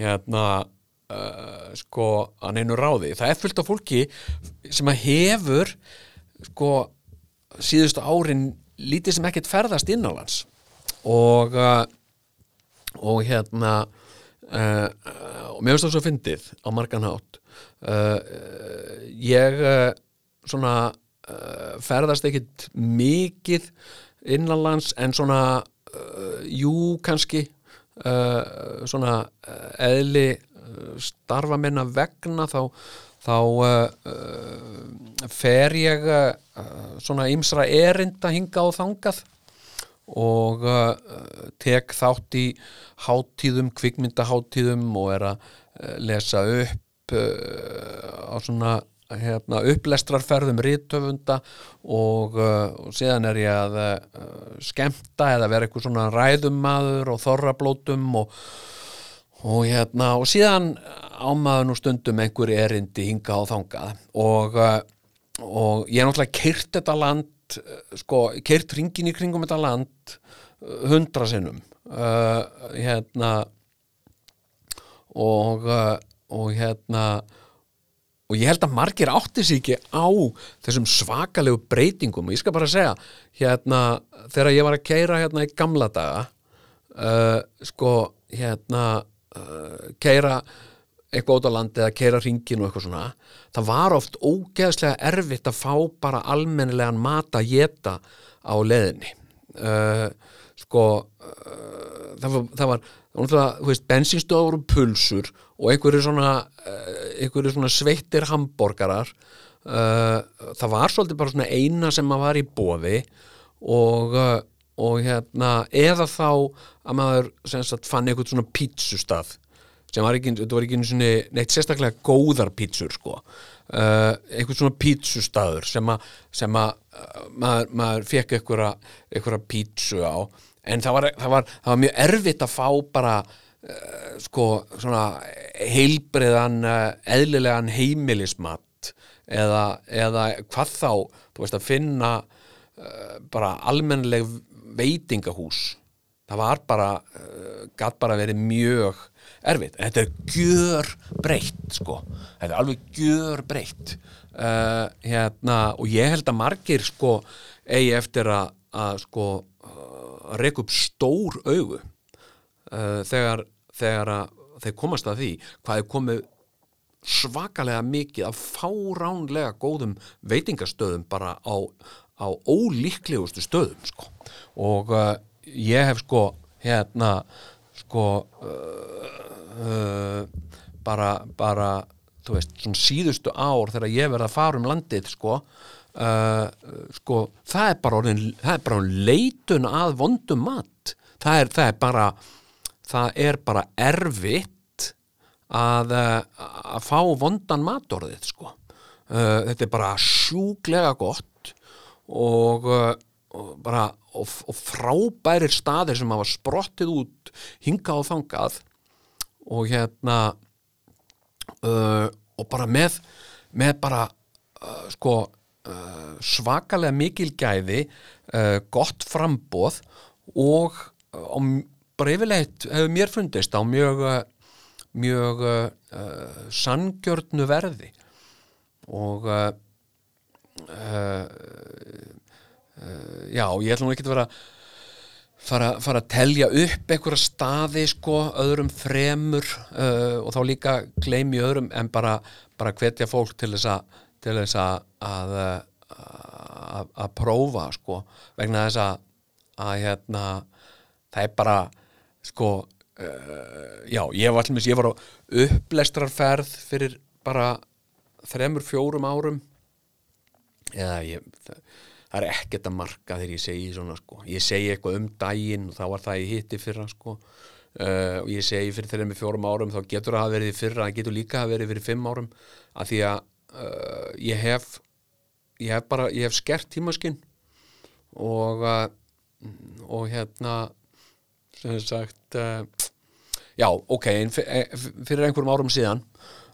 hérna uh, sko að neinu ráði. Það er fullt af fólki sem að hefur sko síðustu árin lítið sem ekkert ferðast innanlands. Og uh, og hérna uh, og mér finnst það svo fyndið á margan hátt. Uh, ég svona uh, ferðast ekkit mikið innanlands en svona uh, jú kannski uh, svona uh, eðli uh, starfa minna vegna þá þá uh, fer ég svona ýmsra erinda hinga og þangað og tek þátt í hátíðum, kvikmyndaháttíðum og er að lesa upp á svona hérna, upplestrarferðum rítöfunda og, uh, og síðan er ég að uh, skemmta eða vera eitthvað svona ræðumadur og þorrablótum og, og hérna og síðan ámaður nú stundum einhver erindi hinga og þangað. Uh, og ég er náttúrulega kyrt þetta land sko, kyrt ringin í kringum þetta land hundra sinnum. Uh, hérna og og hérna og ég held að margir átti sig ekki á þessum svakalegu breytingum. Og ég skal bara segja hérna þegar ég var að keira hérna í gamla daga uh, sko hérna uh, keira eitthvað út á landi eða keira ringin og eitthvað svona það var oft ógeðslega erfitt að fá bara almennilegan mat að geta á leðinni uh, sko uh, það var, það var bensinstöður og pulsur og einhverju svona uh, einhverju svona sveittir hambúrgarar uh, það var svolítið bara svona eina sem maður var í bóði og, uh, og hérna eða þá að maður sagt fann einhvern svona pítsustað sem var ekki, þetta var ekki einu svona neitt sérstaklega góðar pítsur sko. Uh, einhvern svona pítsustaður sem að, maður, maður fekk einhverja pítsu á en það var, það var, það var mjög erfitt að fá bara uh, sko svona heilbreiðan uh, eðlilegan heimilismat eða, eða hvað þá þú veist að finna uh, bara almennileg veitingahús. Það var bara gatt bara verið mjög erfitt, en þetta er gjör breytt sko, þetta er alveg gjör breytt hérna, og ég held að margir sko eigi eftir að, að sko að reka upp stór augu uh, þegar, þegar þeir komast að því hvað er komið svakalega mikið af fáránlega góðum veitingastöðum bara á, á ólíklegustu stöðum sko. og uh, ég hef sko hérna sko uh, bara, bara þú veist, svona síðustu ár þegar ég verð að fara um landið sko uh, sko, það er bara orðin, það er bara leitun að vondum mat. Það er, það er bara það er bara erfitt að, uh, að fá vondan matorðið sko. Uh, þetta er bara sjúklega gott og, og bara og, og frábærir staðir sem hafa sprottið út hinga og þangað. Og hérna uh, og bara með með bara sko uh, svakalega mikil gæði uh, gott frambóð og á, bara yfirleitt hefur mér fundist á mjög mjög uh, sangjörnu verði. Og já, ég ætla nú ekki að vera fara, fara að telja upp einhverja staði sko, öðrum fremur uh, og þá líka gleymi öðrum en bara, bara hvetja fólk til þess að til þess að að, að, að prófa sko, vegna þess að að hérna það er bara sko uh, já, ég var allir ég var á upplestrarferð fyrir bara þremur, fjórum árum. Eða ég það, það er ekkert að marka þegar ég segi svona sko, ég segi eitthvað um daginn og þá var það ég hitti fyrra sko. Uh, og ég segi fyrir þremur, fjórum árum þá getur það að verið fyrra, það getur líka að verið fyrir fimm árum, af því að uh, ég hef ég hef bara, ég hef skert tímaskinn og uh, og hérna sem sagt uh, já, ok, fyrir einhverjum árum síðan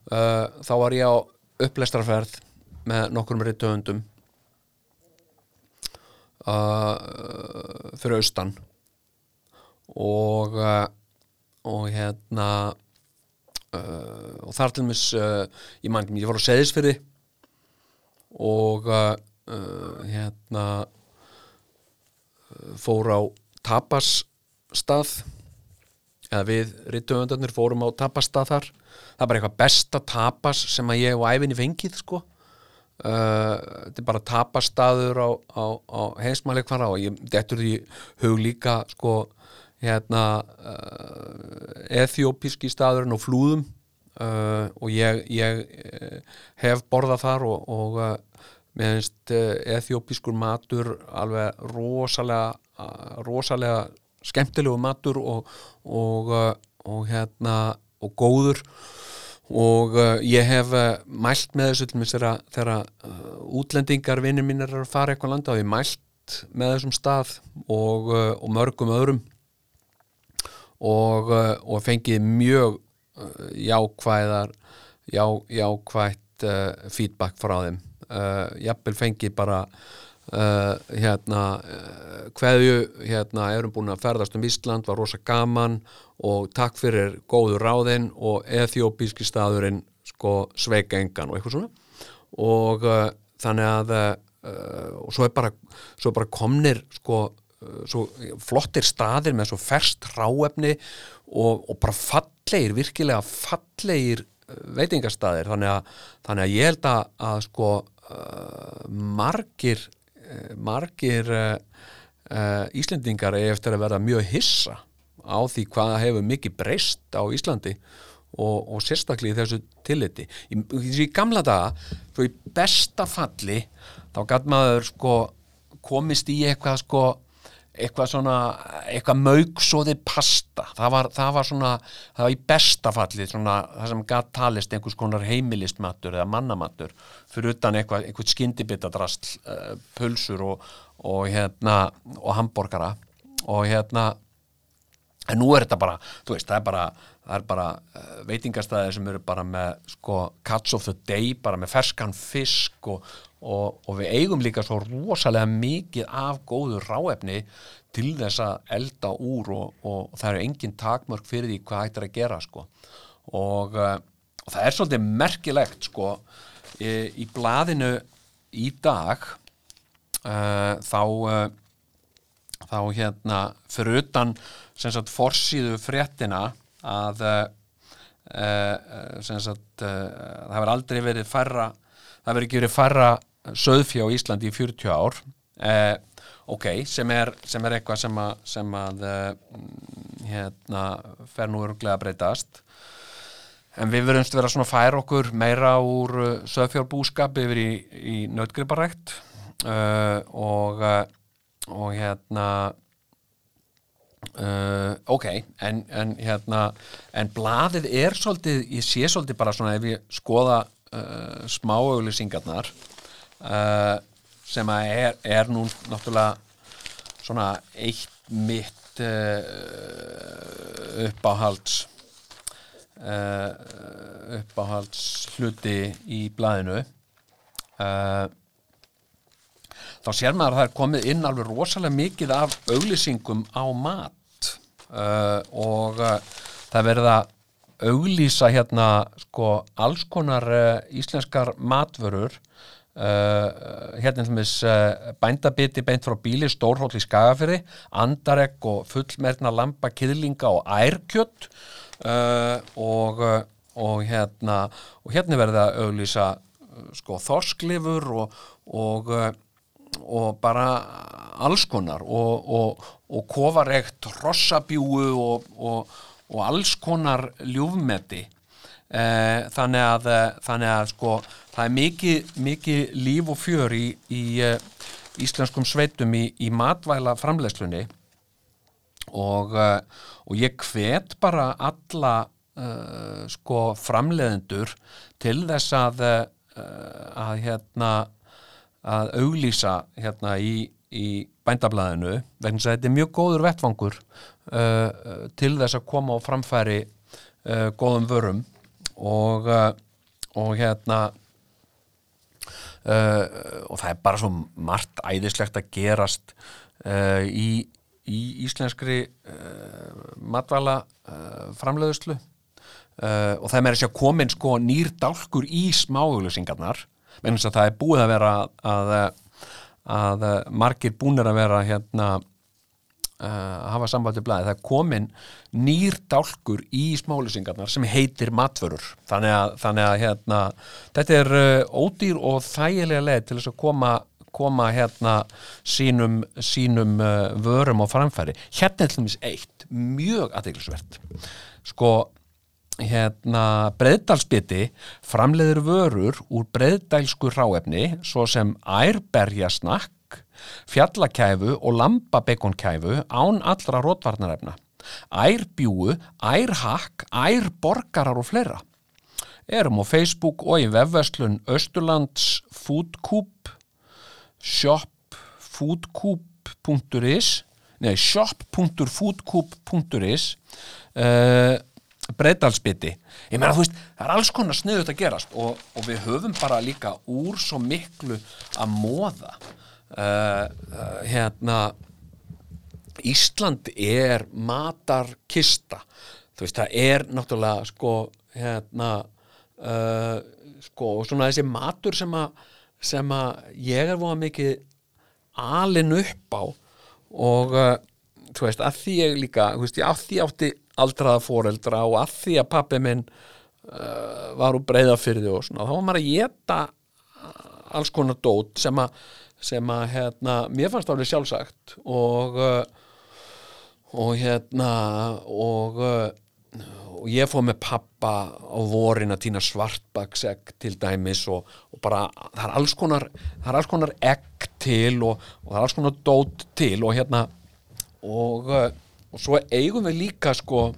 þá var ég á upplestrarferð með nokkrum rittöfundum uh, fyrir austan. Og og hérna uh, og þar til mis uh, ég mann, ég var á seðisfyrði og uh, hérna fór á tapasstað eða við rittöfundarnir fórum á tapastað þar. Það er bara eitthvað besta tapas sem að ég og æfinni fengið sko. Þetta er bara tapastaður á, á, á heimsmæleikvara og ég dettur því hug líka sko hérna uh, ethiopíski staðurinn og flúðum uh, og ég, ég uh, hef borðað þar og, og uh, ethiopískur matur alveg rosalega rosalega skemmtilegu matur og, og, og hérna og góður. Og uh, ég hef uh, mælt með þessu til mér þegar, uh, útlendingar vinnir mín er að fara eitthvað landa og ég mælt með þessum stað og, og mörgum öðrum og, uh, og fengið mjög uh, jákvæðar já, jákvætt uh, feedback frá þeim. Uh, jafnvel fengið bara uh, hérna hverju hérna erum búin að ferðast um Ísland var rosa gaman og takk fyrir góðu ráðin og ethiopíski staðurinn sko sveika engan og eitthvað svona. Og þannig að og svo er bara, svo er bara komnir sko svo flottir staðir með svo ferst ráefni og, og bara fallegir, virkilega fallegir uh, veitingastaðir. Þannig að, þannig að ég held að, að sko uh, margir margir uh, uh, Íslendingar eftir að vera mjög hissa á því hvaða hefur mikið breyst á Íslandi og, og sérstaklega í þessu tilliti. Í, í gamla daga svo í besta falli þá gæt maður sko komist í eitthvað sko eitthvað svona, eitthvað mauksóði pasta, það var, það var svona það var í besta falli svona, það sem gæt talist einhvers konar heimilistmatur eða mannamattur, fyrir utan eitthvað, eitthvað skyndibitadrasl, uh, pulsur og, og hérna og hambúrgara og hérna en nú er þetta bara, þú veist, það er bara það er bara uh, veitingastæðir sem eru bara með, sko, cuts of the day bara með ferskan fisk og, og, og við eigum líka svo rosalega mikið af góðu ráefni til þess að elda úr og, og það eru engin takmörk fyrir því hvað hættir að gera, sko. Og, uh, og það er svolítið merkilegt, sko. Í, í blaðinu í dag uh, þá þá hérna fyrir utan sem sagt forsýðu fréttina að uh, uh, sem sagt uh, það hefur aldrei verið færra það hefur ekki verið færra söðfjá Íslandi í 40 ár. Ok, sem er, sem er eitthvað sem að, sem að hérna fer nú öruglega að breytast. En við verðumst vera svona fær okkur meira úr söðfjárbúskap yfir í, í nötgriparækt og og hérna uh, ok, en, en hérna en blaðið er svolítið ég sé svolítið bara svona ef ég skoða uh, smáauðlýsingarnar uh, sem að er, er nú náttúrulega svona eitt mitt uh, uppáhalds uh, uppáhalds hluti í blaðinu. Uh, þá sér maður að það er komið inn alveg rosalega mikið af auglýsingum á mat. Og það verða auglýsa hérna sko alls konar íslenskar matvörur uh, hérna sem þess uh, bændabiti beint frá bíli stórhóll í skagafyrði andaregg og fullmerna lampa kiðlinga og ærkjött uh, og, uh, og hérna og hérna verða auglýsa uh, sko þorsklifur og, og og bara alls konar og, kofaregt rossabjúu og, alls konar ljúfmeti þannig að þannig að sko það er mikið, mikið líf og fjör í, í e, íslenskum sveitum í, í matvæla framlegslunni og, og ég hvet bara alla uh, sko framleðendur til þess að að hérna að auglýsa hérna í, í bændablaðinu vegna að þetta er mjög góður vettfangur uh, til þess að koma á framfæri uh, góðum vörum og, uh, og hérna uh, og það er bara svo margt æðislegt að gerast uh, í, í íslenskri uh, matvæla framleiðuslu og það er með þess að komin sko nýr dálkur í smáuglusingarnar menn þess að það er búið að vera að, að margir búnir að vera hérna að hafa samband við blæði, það komin nýr dálkur í smálýsingarnar sem heitir matvörur. Þannig að, þannig að hérna, þetta er uh, ódýr og þægilega leið til þess að koma, koma hérna sínum, sínum uh, vörum á framfæri. Hérna er til dæmis eitt mjög aðeinsvert sko hérna breyðdalsbytti framleiður vörur úr breyðdælsku ráefni svo sem ærberjasnakk fjallakæfu og lambabekonkæfu án allra rótvarnarefna ærbjúu, ærhakk ærborgarar og fleira. Erum á Facebook og í vefverslun Östurlands Foodcoop shopfoodcoop.is nei shop.foodcoop.is uh, breytalsbytti ég meina þú veist, það er alls konar sniðut að gerast og, og við höfum bara líka úr svo miklu að móða uh, hérna Ísland er matarkista. Þú veist, það er náttúrulega sko, hérna uh, sko, og svona þessi matur sem að sem að ég er voða mikið alin upp á og uh, þú veist, að því ég líka þú veist, ég að því átti aldraða foreldra og að því að pappi minn uh, var úr breyða fyrir því og svona, þá var maður að geta alls konar dót sem að sem að, hérna, mér fannst alveg sjálfsagt og uh, og hérna og, uh, og ég fóð með pappa á vorin að týna svartbaksegg til dæmis og, og bara það er alls konar það er alls konar egg til og, og það er alls konar dót til og hérna og, uh, svo eigum við líka sko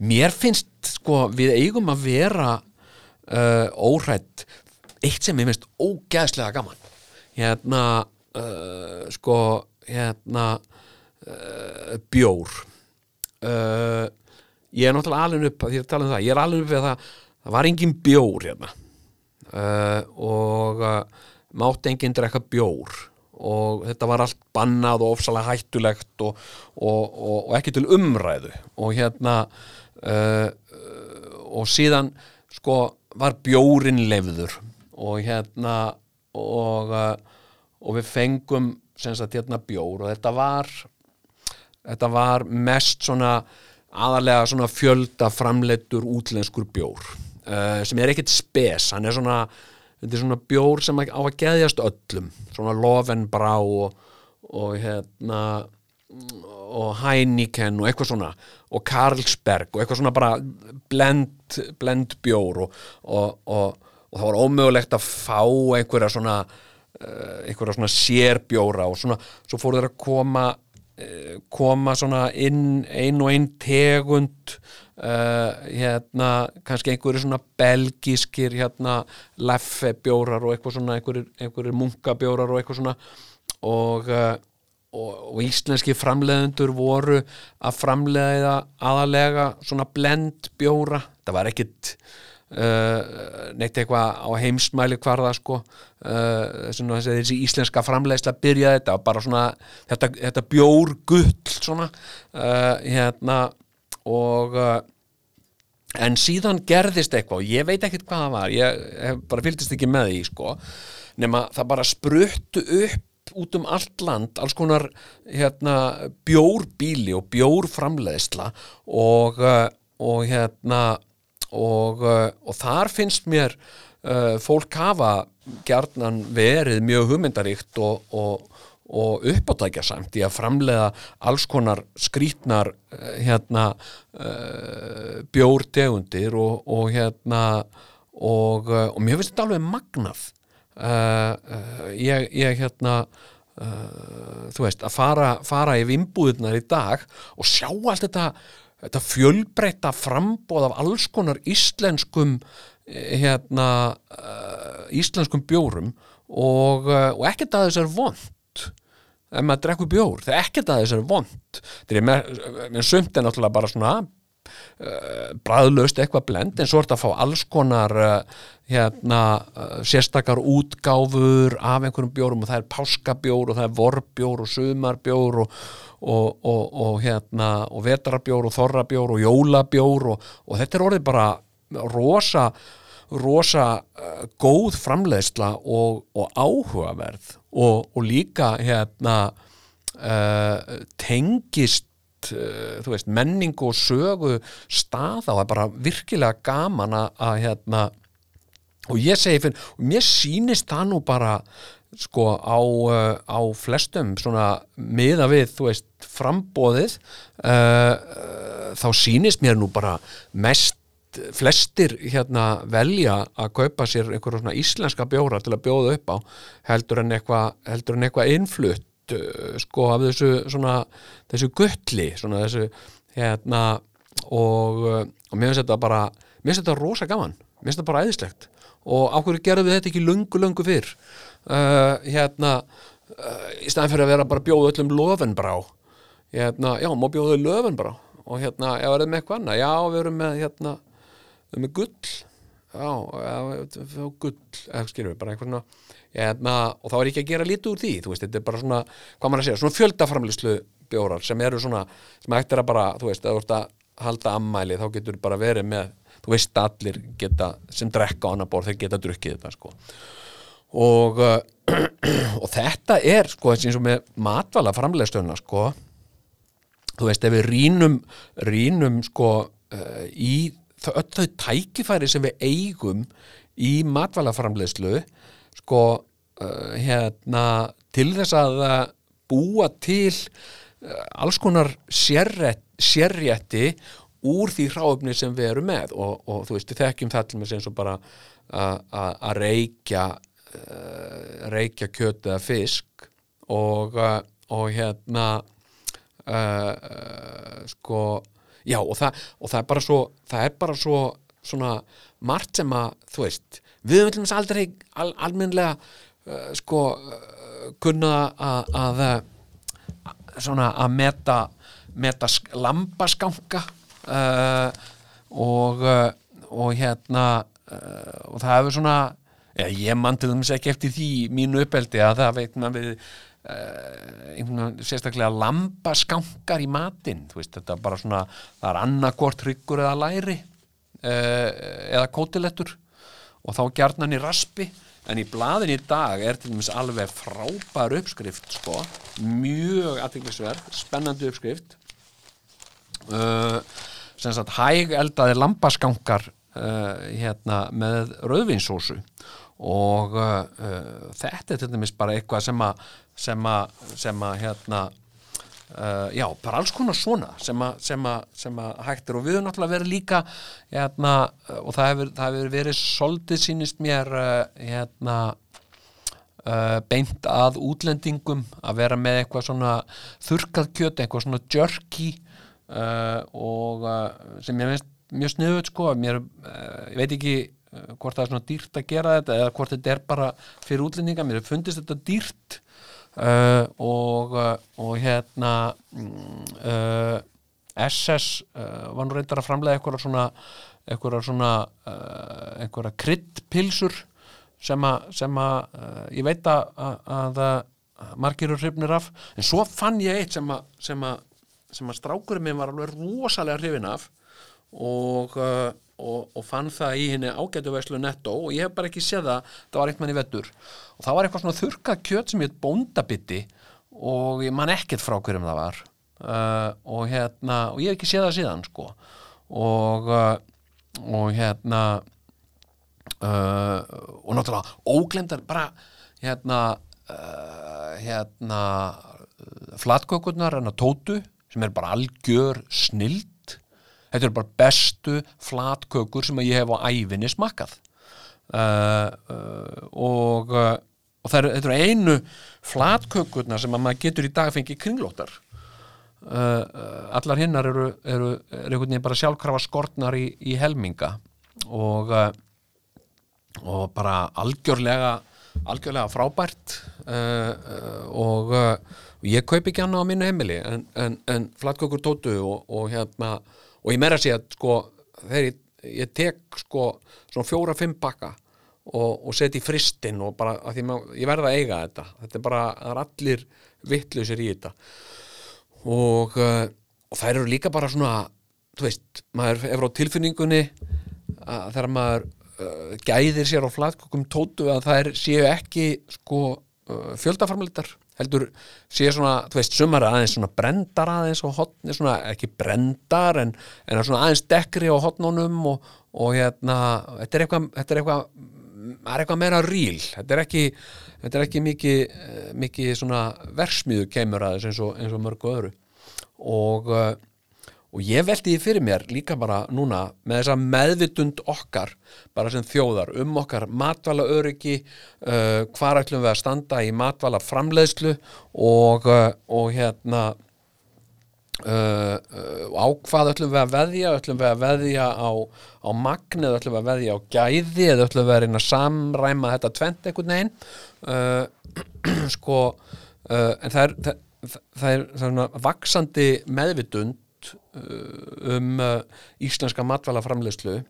mér finnst sko við eigum að vera uh, óhrætt eitt sem ég finnst ógæðslega gaman hérna uh, sko hérna uh, bjór. Uh, ég er náttúrulega alveg upp því að tala um það, ég er alveg upp við það það var engin bjór hérna. Uh, og uh, mátt enginn drekka bjór. Og þetta var allt bannað og ofsalega hættulegt og, og, og, og ekki til umræðu. Og hérna uh, og síðan sko var bjórin lefður og hérna og, uh, og við fengum sagt hérna bjór og þetta var þetta var mest svona aðalega svona fjölda framleittur útlenskur bjór uh, sem er ekkit spes, hann er svona er svona bjór sem á að geðjast öllum, svona Lovenbrá og, og hérna og Heineken og eitthvað svona og Carlsberg og eitthvað svona bara blend, blend bjór og, og, og, og það var ómögulegt að fá einhverja svona uh, einhverja svona sérbjóra og svona, svo fóru þeir að koma uh, koma svona inn ein og ein tegund uh, hérna, kannski einhverju svona belgískir hérna leffebjórar og eitthvað svona einhverju, munkabjórar og eitthvað svona. Og uh, og, og íslenski framleiðendur voru að framleiða aðalega svona blend bjóra það var ekkit uh, neitt eitthvað á heimsmæli hvarða sko. Uh, svona, þessi íslenska framleiðsla byrjaði þetta bara svona þetta, þetta bjór gull svona. Uh, hérna og en síðan gerðist eitthvað og ég veit ekkert hvað það var. Ég, ég bara fylgist ekki með því sko. Nema það bara spruttu upp út um allt land alls konar hérna, bjórbíli og bjórframleðsla og, og hérna og, uh, og þar finnst mér uh, fólk hafa gjarnan verið mjög hugmyndaríkt og, og og uppáttækja samt í að framlega alls konar skrítnar uh, hérna uh, bjórdegundir og, hérna uh, mér finnst þetta alveg magnað. Uh, ég, ég hérna þú veist, að fara, fara í vimbúðunar í dag og sjá allt þetta, þetta fjölbreyta frambóð af alls konar íslenskum hérna íslenskum bjórum og, og ekkert að þess er vond ef maður drekkur bjór, það er ekkert að þess er vond þetta er með, með sumt er náttúrulega bara svona uh, bræðlaust eitthvað blend en svo er þetta að fá alls konar uh, hérna, uh, sérstakar útgáfur af einhverjum bjórum og það er páskabjór og það er vorbjór og sumarbjór og, og, og, og hérna, og vetrabjór og þorrabjór og jólabjór og þetta er orðið bara rosa rosa uh, góð framleiðsla og, áhugaverð og, líka hérna uh, tengist þú veist, menning og sögu staða og það er bara virkilega gaman að hérna og ég segi fyrir, og mér sýnist það nú bara sko á, uh, á flestum svona miða við, þú veist, frambóðið uh, uh, þá sýnist mér nú bara mest flestir hérna velja að kaupa sér einhverja svona íslenska bjóra til að bjóða upp á heldur en eitthvað heldur en eitthvað innflutt uh, sko af þessu svona þessu gulli, svona þessu hérna og, uh, og mér finnst þetta bara mér finnst þetta rosa gaman, mér finnst þetta bara æðislegt. Og ákveður gerðum við þetta ekki lungu lungu fyrr uh, hérna uh, í staðan fyrir að vera bara að bjóða öllum lofinbrá hérna, já, má bjóða lofinbrá og hérna, já, er það með eitthvað annað? Já, við erum með hérna við erum með gull. Já, já, við erum gull, eða skilur við bara svona. Hérna, og þá er ekki að gera lítið úr því þú veist, þetta er bara svona, hvað maður að segja svona fjöldaframlýslu bjórar sem eru svona sem ætti að bara, þú veist, að þú ert að halda ammæli, þá getur bara verið með þú veist allir geta sem drekka á annar borð, þeir geta drukkið þetta sko og, uh, og þetta er sko eins og með matvala framlegstöðuna sko þú veist ef við rínum rínum sko uh, í öll þau tækifæri sem við eigum í matvala framlegslu sko uh, hérna til þess að uh, búa til uh, alls konar sérrétt, sérrétti úr því hráöfni sem við erum með. Og, og þú veist, við þekkjum það til með sem bara að reykja uh, reykja kjöt eða fisk og, uh, og hérna uh, sko já og það, og það er bara svo það er bara svo svona margt sem að, þú veist við viljum þess aldrei al, almennlega uh, sko kunna að, svona að meta meta sk- lambaskanka uh, og og hérna og það hefur svona ja, ég mann til þess ekki eftir því mínu uppeldi að það veit maður við uh, sérstaklega lambaskankar í matinn veist þetta er bara svona það er annarkvort hryggur eða læri uh, eða kótilettur og þá gjarnan í raspi. En í blaðin í dag er til dæmis alveg frábær uppskrift sko, mjög aðtiklisverð, spennandi uppskrift. Uh, sem sagt hæg eldaði lambaskankar uh, hérna með rauðvinsósu og uh, uh, þetta er til dæmis bara eitthvað sem að sem að, sem að hérna Uh, já, bara alls konar svona sem að, hægt er. Og við höfum náttúrulega verið líka hérna, uh, og það hefur, það hefur verið soldið sínist mér uh, hérna uh, beint að útlendingum að vera með eitthvað svona þurkað kjöt, eitthvað svona jerky uh, og sem ég veist mjög sniðut sko. Mér, ég veit ekki hvort það er svona dýrt að gera þetta eða hvort þetta er bara fyrir útlendinga, mér fundist þetta dýrt. Uh, og, uh, og hérna mm, uh, SS uh, var nú reyndar að framlega eitthvað svona eitthvað svona eitthvað kryddpilsur sem að, sem að ég veit að, að, að að margir eru hrifnir af. En svo fann ég eitt sem að sem að, sem að strákurinn minn var alveg rosalega hrifin af. Og, uh, og, og fann það í henni ágætu veslu netto og ég hef bara ekki séð það það var mann í vettur og það var eitthvað svona þurrkað kjöt sem ég bóndabiti og ég man ekkert frá hverjum það var. Uh, og hérna og ég hef ekki séð það síðan sko. Og, uh, og hérna uh, og náttúrulega óglemdar bara hérna uh, hérna flatkökurnar að tótu sem er bara algjör snild þetta er bara bestu flatkökur sem ég hef á ævinni smakkað. Uh, uh, og uh, og það eru, þetta eru einu flatkökurnar sem að maður getur í dag fengið kringlóttar. Uh, uh, allar hinnar eru, eru, eru einhvern veginn bara sjálfkrafa skortnar í, í helminga. Og uh, og bara algjörlega algjörlega frábært. Og ég kaup ekki annað á mínu heimili en, en, en flatkökur tótu og, og hérna og ég meira að segja sko þegar ég, ég tek sko svona fjóra-fimm bakka og, og seti í fristinn og bara að maður, ég verða að eiga þetta. Þetta er bara, það er allir vittlausir í þetta. Og, uh, og þær eru líka bara svona þú veist, maður er frá tilfinningunni að þegar maður uh, gæðir sér á flatkökum tótu að þær séu ekki sko uh, fjöldaframleitar heldur sé svona, þú veist, sumar aðeins svona brendar aðeins og hotni svona, ekki brendar en, en svona aðeins dekkri á hotnunum og, og hérna, þetta er eitthvað þetta er eitthvað, það er eitthvað meira ríl þetta er ekki, þetta er ekki mikið, eh, mikið svona versmiðu kemur aðeins eins og, eins og mörgu öðru. Og uh, og ég veldi því fyrir mér líka bara núna með þessa meðvitund okkar bara sem þjóðar um okkar matvala öryggi uh, hvar ætlum við að standa í matvala framleiðslu og, uh, og hérna uh, uh, á hvað ætlum við að veðja? Ætlum við að veðja á, á magn eða ætlum við að veðja á gæði eða ætlum við að reyna að samræma þetta tvent einhvern veginn? Uh, sko uh, en það er það, það er, það er vaksandi meðvitund um uh, íslenska matvælaframleyslu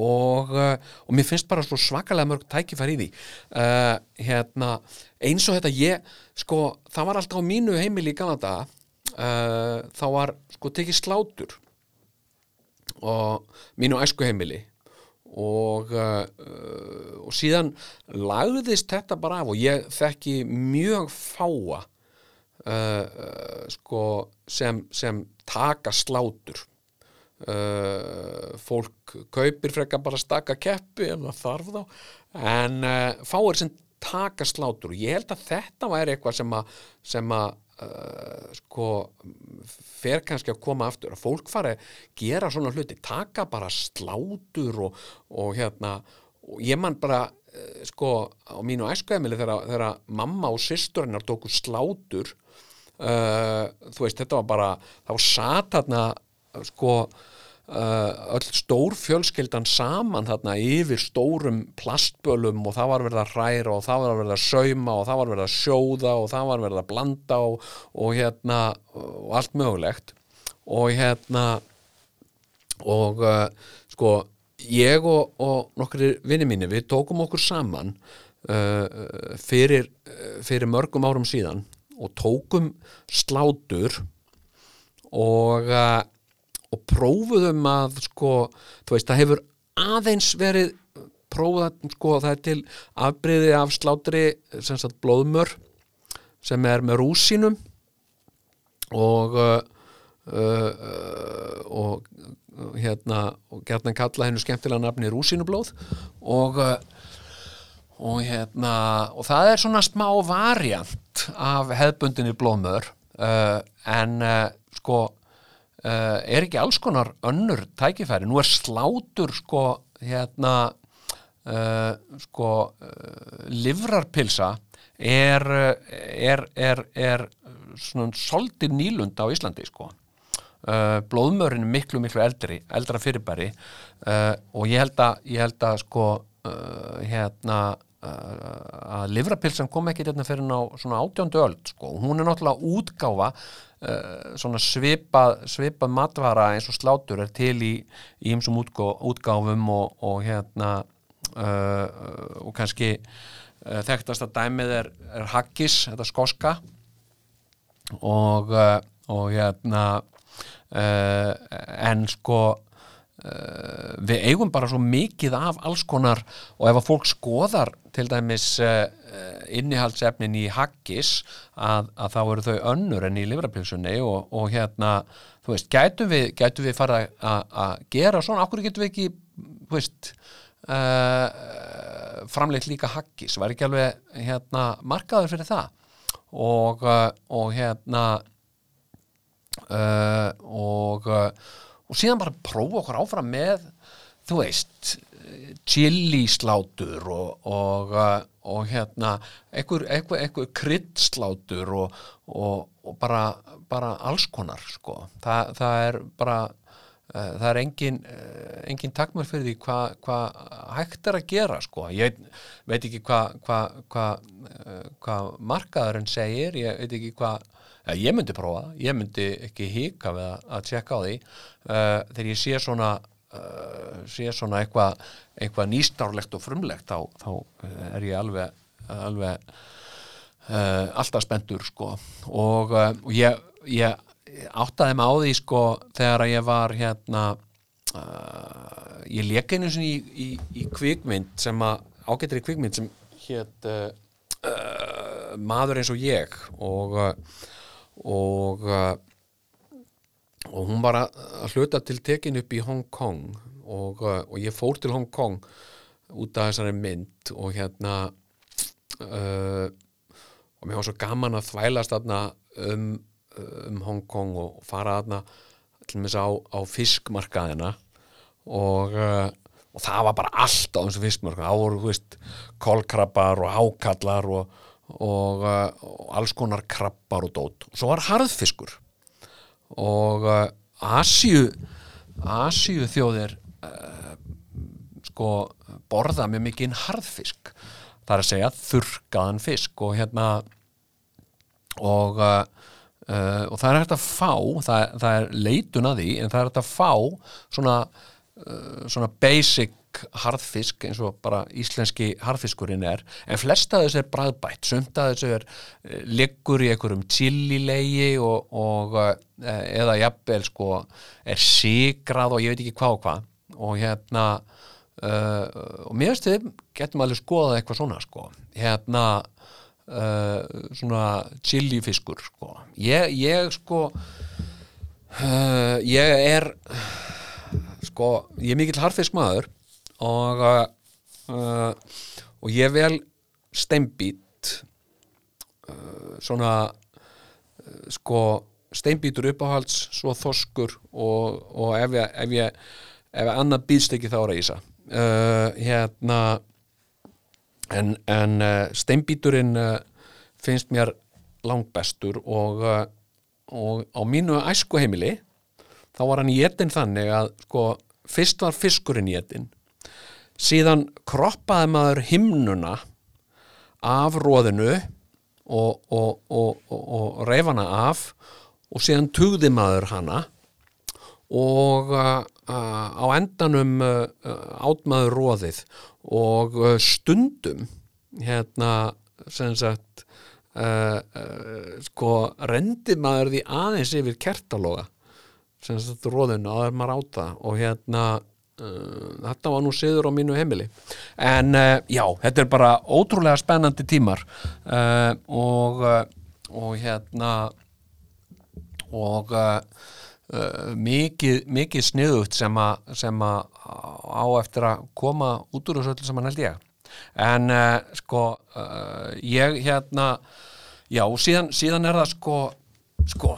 og, uh, og mér finnst bara svakalega mörg tækifær í því. Uh, hérna, eins og þetta ég, sko, það var alltaf á mínu heimili í Kanada uh, þá var sko tekið slátur og mínu æsku heimili og, uh, uh, og síðan lagðist þetta bara af og ég þekki mjög fáa uh, sko sem, sem taka slátur. Uh, fólk kaupir frekar bara staka keppi ef það þarf þá. En uh, fáir sem taka slátur. Og ég held að þetta væri eitthvað sem að, sem að uh, sko fer kannski að koma aftur. Að fólk fari að gera svona hluti taka bara slátur og, og hérna og ég man bara sko á mínu æskuðemili þegar, mamma og systurinnar tóku slátur þú veist þetta var bara þá satt þarna sko uh, öll stór fjölskyldan saman þarna yfir stórum plastbölum og það var verið að hræra og það var verið að sauma og það var verið að sjóða og það var verið að blanda og, og hérna og allt mögulegt. Og hérna og uh, sko ég og, og nokkri vinni mínu við tókum okkur saman uh, fyrir, fyrir mörgum árum síðan og tókum slátur og, uh, og prófuðum að sko, þú veist, það hefur aðeins verið prófað, sko, það er til afbreyði af slátri, sem sagt blóðmör sem er með rúsínum og uh, uh, og hérna, og gerðan kalla hennu skemmtilega nafni rúsínublóð og uh, og hérna og það er svona smá variant af hefðbundinni blóðmör uh, en uh, sko uh, er ekki alls konar önnur tækifæri, nú er slátur sko hérna sko livrarpilsa er, er, er, er svona soldir nýlund á Íslandi sko. Uh, blóðmörin er miklu miklu eldri eldra fyrirbæri og ég held að, ég held að sko hérna að livrapilsan kom ekki hérna fyrir ná svona átjöndu öld sko. Hún er náttúrulega útgáfa svona svipað, svipað matvara eins og slátur er til í ímsum útgáfum og, og hérna og kannski þekktast að dæmið er, er haggis, þetta skoska. Og og hérna uh, en sko uh, við eigum bara svo mikið af alls konar og ef að fólk skoðar til dæmis uh, innihaldsefnin í haggis að, að þá eru þau önnur en í livrapilsunni og, og hérna þú veist, gætum við, gætum við fara að gera svona, okkur getum við ekki þú veist framleitt líka haggis, var ekki alveg hérna markaður fyrir það? Og, og hérna uh, og uh, og síðan bara prófa okkur áfram með þú veist chili slátur og, og, uh, og hérna einhver, einhver, einhver kryddslátur og, og bara, bara alls konar sko. Þa, það er bara uh, það er engin, uh, engin takmur fyrir því hvað hva hægt er að gera sko. ég veit ekki hvað hva, hva, markaðurinn segir, ég veit ekki hvað ég myndi prófa, ég myndi ekki híka við að, að tjekka á því. Uh, þegar ég sé svona uh, sé svona eitthvað eitthva nýstárlegt og frumlegt þá, þá er ég alveg, alveg uh, alltaf spendur sko. Og, og ég, ég áttaði mig á því sko þegar ég var hérna ég leka einu svona í, í, í kvikmynd sem að ágættir í kvikmynd sem hétt maður eins og ég. Og uh, og uh, og hún var að hluta til tekin upp í Hong Kong. Og, uh, og ég fór til Hong Kong út af þessari mynd og hérna uh, og mér var svo gaman að þvælast þarna um, um Hong Kong og fara þarna til mér á, á fiskmarkaðina. Og, uh, og það var bara allt á þessu fiskmarkaðina, þá voru, þú veist kolkrabbar og hákallar og, og, uh, og alls konar krabbar og dót. Og svo var harðfiskur. Og uh, Asíu Asíu þjóðir uh, sko borða mjög mikið harðfisk. Það er að segja þurrkaðan fisk og hérna og uh, uh, og það er hægt að fá það, það er leitun að því en það er hægt að fá svona svona basic harðfisk eins og bara íslenski harðfiskurinn er en flest af þessu er bræðbætt sumt af þessu er uh, liggur í einhverjum chililegi og, og uh, eða jafnvel sko er sigrað og ég veit ekki hvað og hvað. Og hérna uh, og mér veist þið getum alveg skoðað eitthvað svona sko. Hérna uh, svona chilifiskur sko. Ég, ég sko uh, ég er sko ég er mikill harfiskmaður og uh, uh, og ég vel steinbít uh, svona uh, sko steinbítur uppáhalds svo þoskur og, og ef ég ef ég, ef ég annað býðst ekki þá er að ísa. Uh, hérna en, en uh, steinbíturinn finnst mér langbestur og, uh, og á mínu æskuheimili þá var hann étin þannig að sko, fyrst var fiskurinn étin síðan kroppaði maður himnuna af róðinu og, og, og, og reif hana af og síðan tugði maður hana og uh, uh, á endanum uh, uh, átmaður róðið og uh, stundum hérna sem sagt uh, sko rendi maður því aðeins yfir kertaloga sem sagt róðinu að maður áta og hérna uh, þetta var nú siður á mínu heimili. En uh, já, þetta er bara ótrúlega spennandi tímar uh, og uh, og hérna og uh, uh, mikið, mikið sniðugt sem að sem að á eftir að koma út úr þessu öllu sem hann held ég. En sko ég hérna já, síðan, síðan er það sko sko,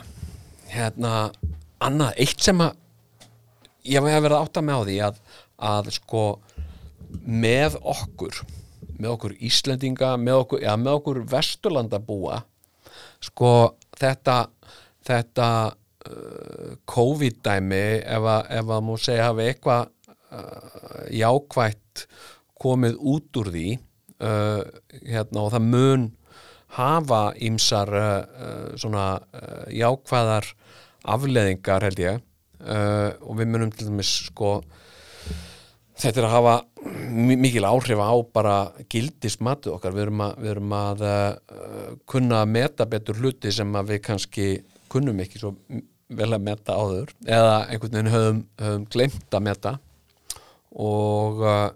hérna annað, eitt sem að ég hef verið að átta með á því að, að sko með okkur með okkur Íslendinga með okkur, ja, með okkur Vesturlandabúa sko þetta þetta uh, COVID-dæmi ef að, ef að mú segja hafi eitthvað uh, jákvætt komið út úr því uh, hérna, og það mun hafa ímsar uh, uh, svona uh, jákvæðar afleðingar held ég. Uh, og við munum til dæmis sko þetta er að hafa mi- mikil áhrif á bara gildismatu okkar. Við erum að, við erum að uh, kunna að meta betur hluti sem við kannski kunnum ekki svo vel að meta áður. Eða einhvern veginn höfum, höfum glemt að meta. Og uh,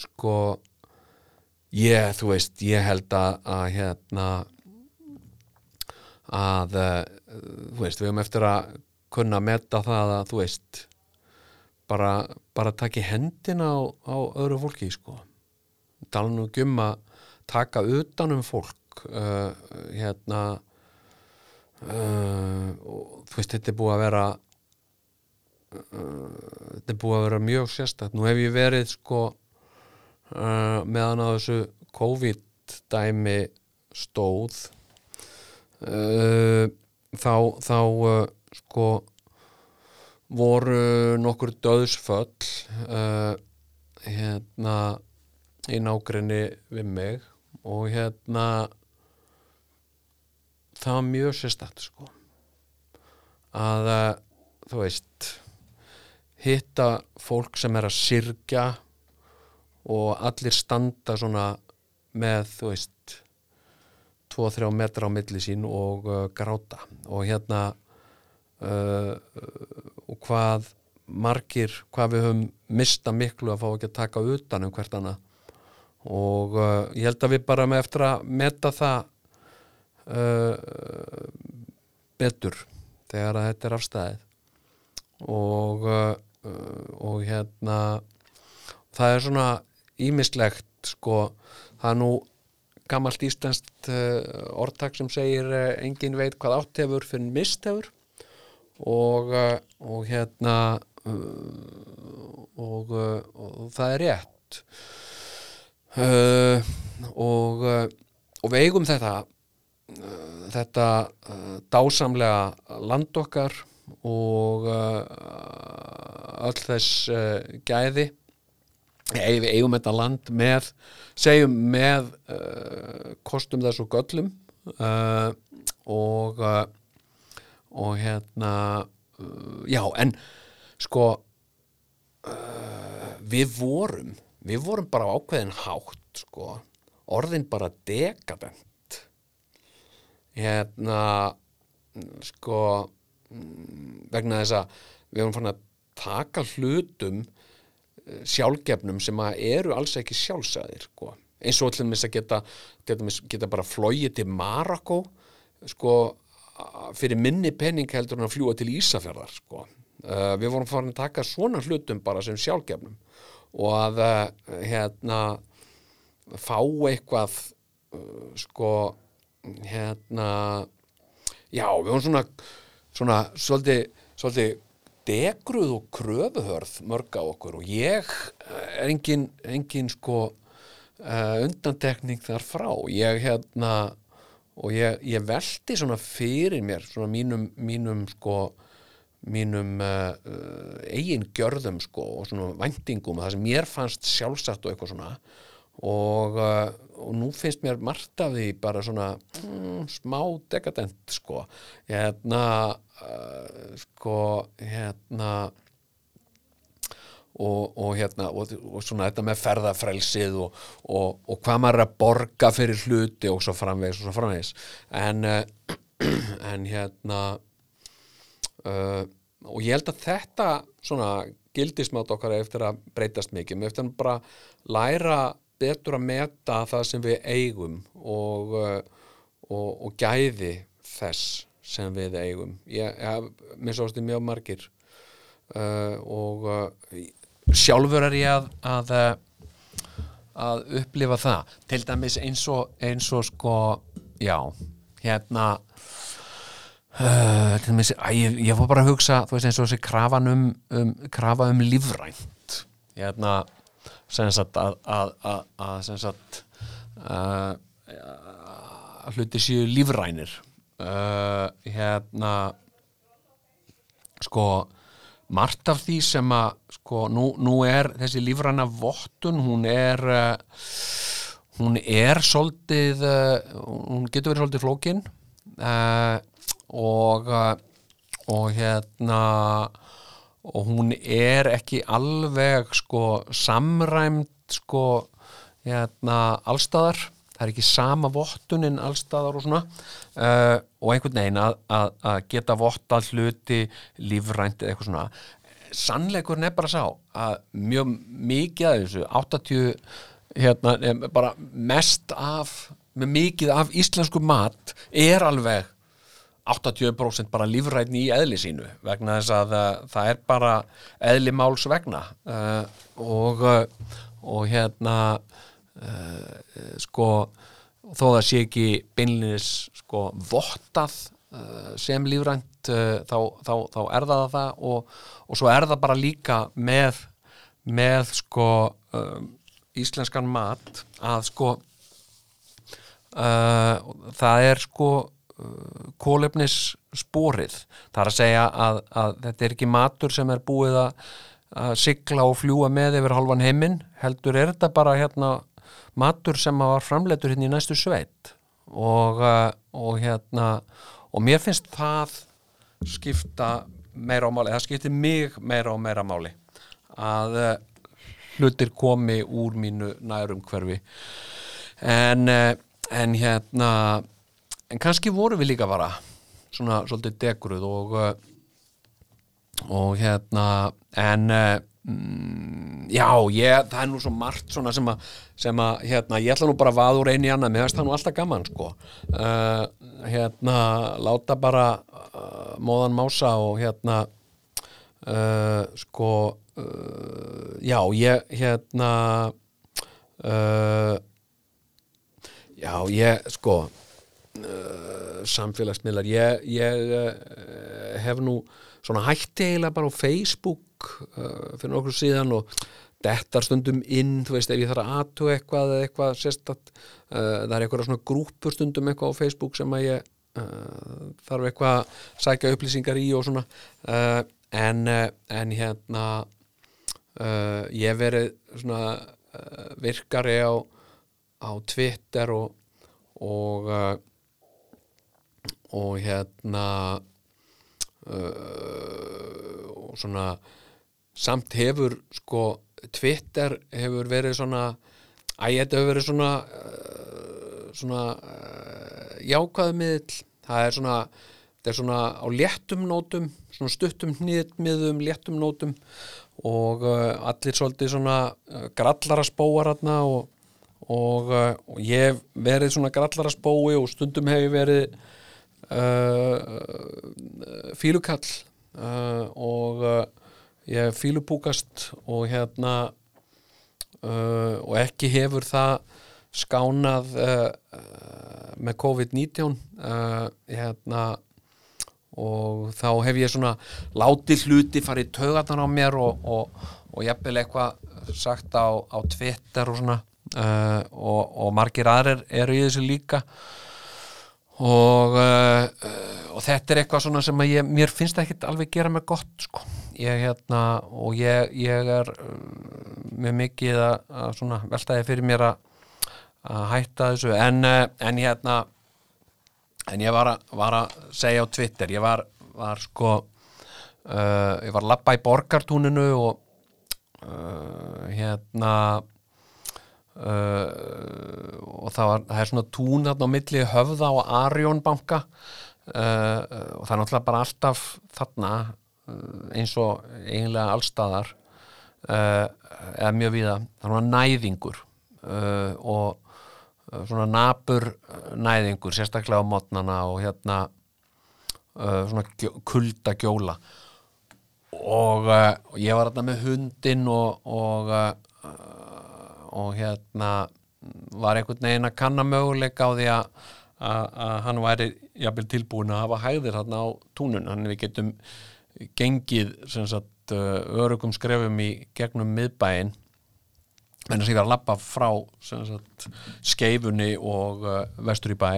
sko ég, þú veist, ég held að, að hérna að uh, þú veist, við höfum eftir að kunna að meta það að þú veist bara, bara taki hendina á, á öðru fólki sko. Tala nú ekki um að taka utan um fólk uh, hérna uh, og þú veist, þetta er búið að vera uh, þetta er búið að vera mjög sérstætt nú hef ég verið sko meðan á þessu COVID dæmi stóð uh, þá þá uh, sko voru nokkur döðsföll uh, hérna í nágrinni við mig og hérna það var mjög sérstætt sko að þú veist hitta fólk sem er að syrgja og allir standa svona með þú veist 2-3 metra á milli sín og uh, gráta. Og hérna uh, og hvað margir, hvað við höfum mista miklu að fá ekki að taka utan um hvert annað. Og uh, ég held að við bara með eftir að meta það uh, betur þegar að þetta er afstæðið. Og uh, og hérna það er svona ímislegt sko, það er nú gammalt íslenskt uh, orðtak sem segir uh, engin veit hvað átt hefur fyrir mist hefur. Og, uh, og hérna og, og það er rétt. Og og við eigum þetta þetta dásamlega land okkar og öll þess gæði Ei- við eigum þetta land með segjum með uh, kostum þess og göllum uh, og uh, og hérna uh, já en sko uh, við vorum við vorum bara ákveðin hátt sko orðin bara dekadent. Hérna sko mm, vegna þess að við erum fann að taka hlutum sjálfgefnum sem að eru alls ekki sjálfsæðir sko. eins og allir að geta, geta, bara flóið til Marokko sko, fyrir minni penning heldur en að fljúa til Ísafjörðar sko. uh, við vorum farin að taka svona hlutum bara sem sjálfgefnum og að uh, hérna fá eitthvað uh, sko hérna já, við vorum svona svona svolítið degruð og kröfuhörð mörg á okkur og ég eh, er engin, engin sko uh, undantekning þar frá. Ég hérna og ég, ég velti svona fyrir mér svona mínum, mínum sko mínum uh, eigin gjörðum sko og svona væntingum það sem mér fannst sjálfsagt og eitthvað svona og, uh, og nú finnst mér margt af því bara svona mm, smá dekadent sko. Hérna uh, sko hérna og, og hérna og, og svona þetta með ferðafrelsið og, og, hvað maður er að borga fyrir hluti og svo framvegis og svo framvegis. En, uh, en hérna uh, og ég held að þetta svona gildismátt okkar eftir að breytast mikið, við eftir að bara læra betur að meta það sem við eigum og, uh, og, og gæði þess sem við eigum. Ég, svo ástu mjög margir uh, og uh, sjálfur er ég að, að að upplifa það. Til dæmis eins og, eins og sko já, hérna uh, til dæmis, að ég, ég fór bara að hugsa þú veist eins og þessi krafan um, um krafa um lífrænt. Hérna sem sagt að, að, að, að sem sagt hluti séu lífrænir. Uh, hérna sko margt af því sem að sko nú, nú er þessi lífræna vottun hún er uh, hún er svolítið uh, hún getur verið svolítið flókin. Og og hérna og hún er ekki alveg sko samræmt sko hérna allstaðar það er ekki sama vottunin allstaðar og svona. Uh, og einhvern veginn að, að, að geta vottað hluti lífrænt eða eitthvað svona. Sannleikurinn er bara sá að mjög mikið af þessu 80 hérna, em, bara mest af með mikið af íslensku mat er alveg 80% bara lífrætni í eðli sínu vegna þess að uh, það er bara eðli máls vegna. Uh, og, uh, og hérna uh, sko þó það sé ekki beinlinis sko vottað uh, sem lífrænt þá, þá, þá er það það og, og svo er það bara líka með með sko um, íslenskan mat að sko það er sko uh, kólefnis sporið það er að segja að, að þetta er ekki matur sem er búið að, að sigla og fljúa með yfir halvan heiminn heldur er þetta bara hérna matur sem var framleitur hérna í næstu sveit. Og, uh, og hérna og mér finnst það skipta meira á máli, það skiptir mig meira og meira máli að uh, hlutir komi úr mínu nærum hverfi en, uh, en hérna en kannski voru við líka bara svona svolítið degruð og uh, og hérna en uh, mm, já, ég, það er nú svo margt svona sem að, sem að hérna, ég ætla nú bara að vaða úr einu í annað, mér finnst það nú alltaf gaman sko. Uh, hérna láta bara uh, móðan mása og hérna uh, sko já, ég hérna já, ég sko samfélagsmiðlar. Ég, ég uh, hef nú svona hætti eiginlega bara á Facebook uh, fyrir nokkur síðan og dettar stundum inn, þú veist, ef ég þarf að atu eitthvað eða eitthvað sérstatt það er eitthvað svona grúpur stundum eitthvað á Facebook sem að ég þarf eitthvað að sækja upplýsingar í og svona. En, en hérna ég verið svona virkari á, á Twitter og og og hérna uh, og svona samt hefur sko Twitter hefur verið svona æ, þetta hefur verið svona uh, svona uh, jákvæðu miðl það er svona þetta er svona á léttum nótum svona stuttum hnýðmiðum, léttum nótum og uh, allir svolítið svona uh, grallara spóar hérna og, og, uh, og ég hef verið svona grallara spói og stundum hef ég verið fílukall uh, og uh, ég fílupúkast og hérna og ekki hefur það skánað með COVID-19 uh, hérna og þá hef ég svona látið hluti farið taugarnar á mér og, og, og jafnvel eitthvað sagt á, á Twitter og svona uh, og, og margir aðrir eru í þessu líka og, uh, og þetta er eitthvað svona sem ég, mér finnst það ekkit alveg gera mig gott sko. ég hérna og ég, ég er uh, með mikið að, veltaði fyrir mér að, að hætta þessu en, uh, en hérna en ég var að, var að segja á Twitter ég var, var sko uh, ég var labba í borgartúninu og uh, hérna uh, og það, var, það er svona tún þarna á milli höfða og Arjón banka. Uh, og það er náttúrulega bara alltaf þarna uh, eins og eiginlega allstaðar uh, eða mjög víða. Það er svona næðingur og svona napur næðingur, sérstaklega á mótnana og hérna svona kulda gjóla. Og ég var þarna með hundinn og, og og hérna var einhvern veginn að kanna möguleika á því að, að, hann væri jafnvel tilbúin að hafa hægðir þarna á túnun, hann við getum gengið sagt uh, örugum skrefum í gegnum miðbæin en þess að ég var að lappa frá sagt skeifunni og uh, vestur í bæ.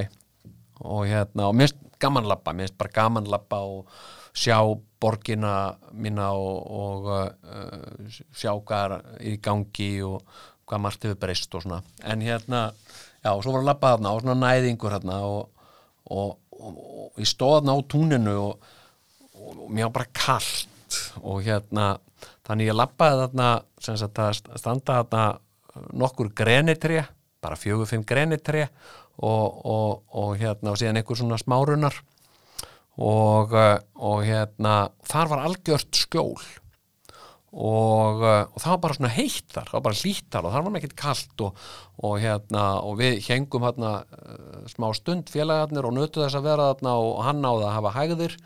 Og hérna, og mér finnst gaman lappa mér finnst bara gaman lappa og sjá borgina mína og, og uh, sjá hvað er í gangi og hvað margt hefur breyst og svona. En hérna, já, og svo var að lappa þarna og svona næðingur hérna og, og, og, og ég stóð þarna á túninu og, mér var bara kallt og hérna þannig ég lappaði þarna sem sagt að standa þarna nokkur grenitré bara fjögur, fimm grenitré og hérna og síðan einhver svona smárunar. Og, og hérna þar var algjört skjól og, uh, og það var bara svona heitt þar, það var bara hlýtt þar og það var ekkert kalt og, og, hérna, og við hengum hérna uh, smá stund félagarnir og nötu þess að vera þarna og hann náði að hafa hægðir.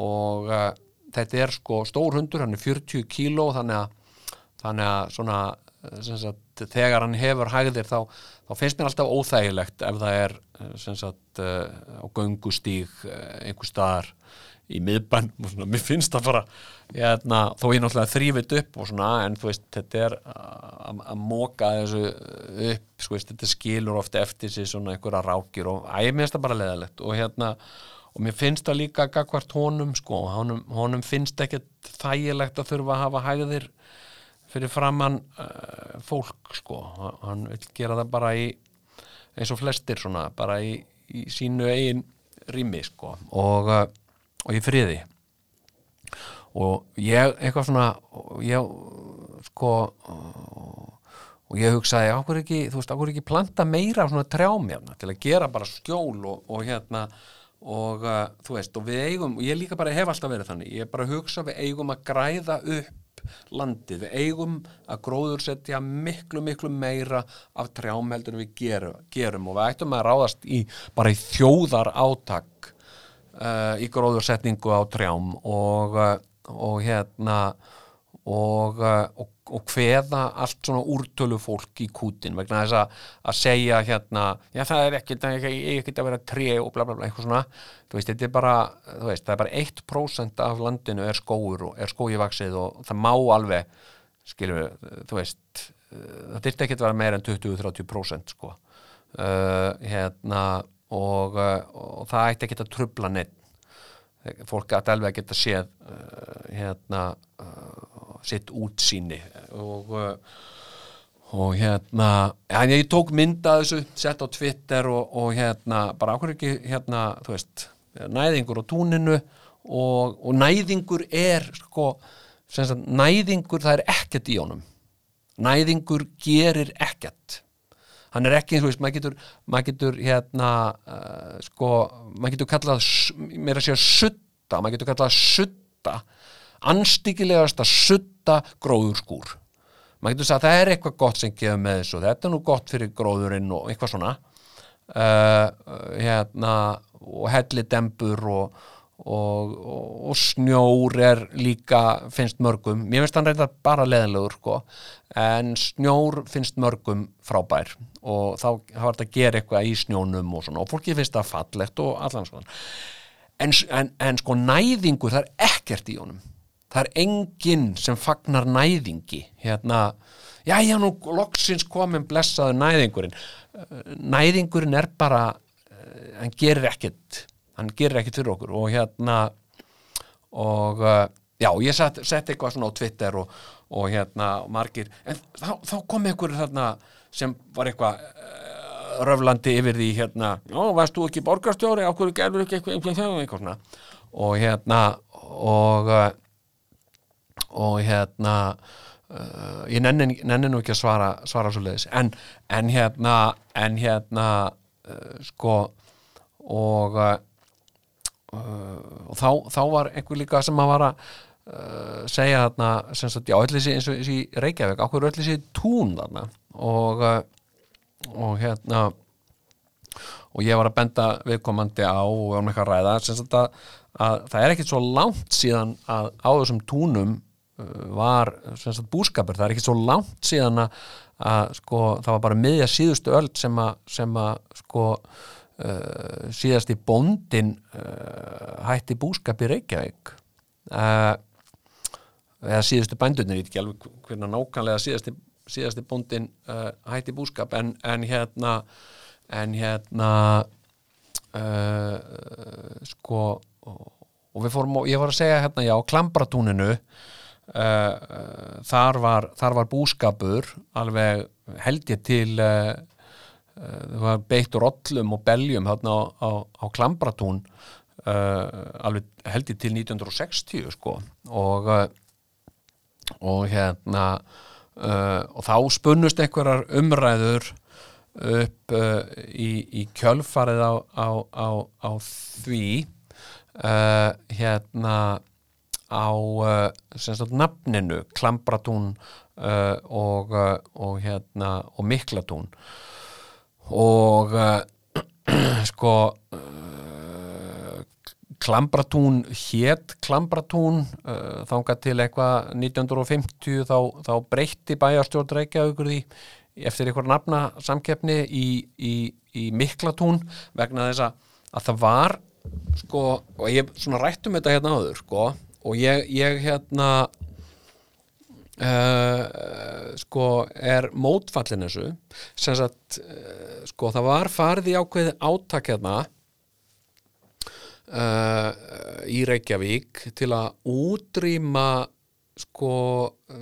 Og uh, þetta er sko stór hundur, hann er 40 kíló þannig að, þannig að svona, sagt, þegar hann hefur hægðir þá, þá finnst mér alltaf óþægilegt ef það er sagt, á göngustíg einhver staðar í miðbæn og svona, mér finnst það bara hérna, þó ég náttúrulega þrýfið upp og svona, en þú veist, þetta er að móka þessu upp sko veist, þetta skilur ofta eftir sig svona einhverja rákir og æg, mér finnst það bara leðalegt og hérna, og mér finnst það líka gagvart honum, sko, honum, honum finnst ekkert þægilegt að þurfa að hafa hægðir fyrir framann uh, fólk, sko. Hann vil gera það bara í eins og flestir svona, bara í, í sínu eigin rými, sko. Og uh, og í friði. Og ég eitthvað svona ég sko og ég hugsaði áhverju ekki þú veist, áhverju ekki planta meira svona trjámjafna til að gera bara skjól og, og hérna og uh, þú veist, og við eigum og ég líka bara hef alltaf verið þannig, ég bara hugsa við eigum að græða upp landið, við eigum að gróðursetja miklu, miklu meira af trjám heldur en við gerum, gerum og við ættum að ráðast í bara í þjóðar átak uh, í gróðursetningu á trjám og, uh, og hérna og, uh, og, og hveða allt svona úrtölu fólk í kútin vegna þess að, að segja hérna, já það er ekkert það er ekkert að vera tré og bla bla bla eitthvað svona, þú veist, þetta er bara þú veist, það er bara 1% af landinu er skóur og er skóivaksið og það má alveg, skilur við þú veist, uh, það dyrti ekkert að vera meira en 20-30% sko. Uh, hérna og, uh, og það ætti ekkert að trubla neitt fólk ætti alveg að geta séð uh, hérna uh, sitt útsýni og og hérna ja, ég tók mynda þessu, sett á Twitter og, og hérna, bara ákveður ekki hérna, þú veist, næðingur á túninu og, og næðingur er sko, sagt, næðingur það er ekkert í honum. Næðingur gerir ekkert hann er ekki, þú veist, maður getur maður getur hérna uh, sko, maður getur kallað meira að segja sutta, maður getur kallað sutta anstíkilegast að sutta gróðurskúr. Maður getur sagt að það er eitthvað gott sem gefur með þessu þetta er nú gott fyrir gróðurinn og eitthvað svona. Uh, hérna og hellidembur og, og, og, og snjór er líka finnst mörgum, mér finnst hann reynda bara leðinlegur sko, en snjór finnst mörgum frábær og þá var þetta að gera eitthvað í snjónum og svona og fólki finnst það fallegt og allan svona. En, en, en sko næðingur það er ekkert í honum. Það er enginn sem fagnar næðingi hérna, já já nú loksins komin blessaður næðingurinn. Næðingurinn er bara eh, hann gerir ekkert hann gerir ekkert fyrir okkur og hérna og uh, já, ég sett, sett eitthvað svona á Twitter og, og hérna margir, en þá, þá kom einhver þarna sem var eitthvað uh, röflandi yfir því hérna, já, varst þú ekki borgarstjóri, á hverju gerður ekki eitthvað, eitthvað, eitthvað, eitthvað svona? Og hérna og uh, og hérna uh, ég nenni, nenni nú ekki að svara svara svo leiðis, en, en hérna en hérna uh, sko og og þá, þá var einhver líka sem að var að uh, segja þarna sem sagt, já, öll þessi eins og þessi í Reykjavík, ákveður öll þessi tún þarna? Og uh, og hérna og ég var að benda viðkomandi á og um eitthvað að ræða sagt að, að það er ekkit svo langt síðan að á þessum túnum uh, var sagt búskapur, það er ekkit svo langt síðan að, að sko það var bara miðja síðustu öld sem að, sem að sko uh, síðasti bóndin uh, hætti búskap í Reykjavík. Uh, eða síðustu bændurnir, ég veit ekki alveg hvernig nákvæmlega síðasti, síðasti bóndin hætti búskap en, en hérna en hérna sko og við fórum, ég var að segja hérna já, klambratúninu þar, var, þar var búskapur alveg held ég til það var beitt rollum og beljum þarna á, á, á klambratún uh, alveg held ég til 1960 sko. Og uh, og hérna uh, og þá spunnust einhverjar umræður upp uh, í, í kjölfarið á, á, því hérna á sagt nafninu Klambratún og, og hérna og Miklatún. og uh, sko uh, Klambratún hét Klambratún uh, þangað til eitthvað 1950 þá, þá breytti bæjarstjórn Reykjavíkur því eftir eitthvað nafna samkeppni í, í, í Miklatún vegna þess að það var sko, og ég svona rættum þetta hérna áður sko, og ég, ég hérna uh, sko er mótfallin þessu? Sem sagt uh, sko það var farið í ákveði átak hérna uh, í Reykjavík til að útrýma sko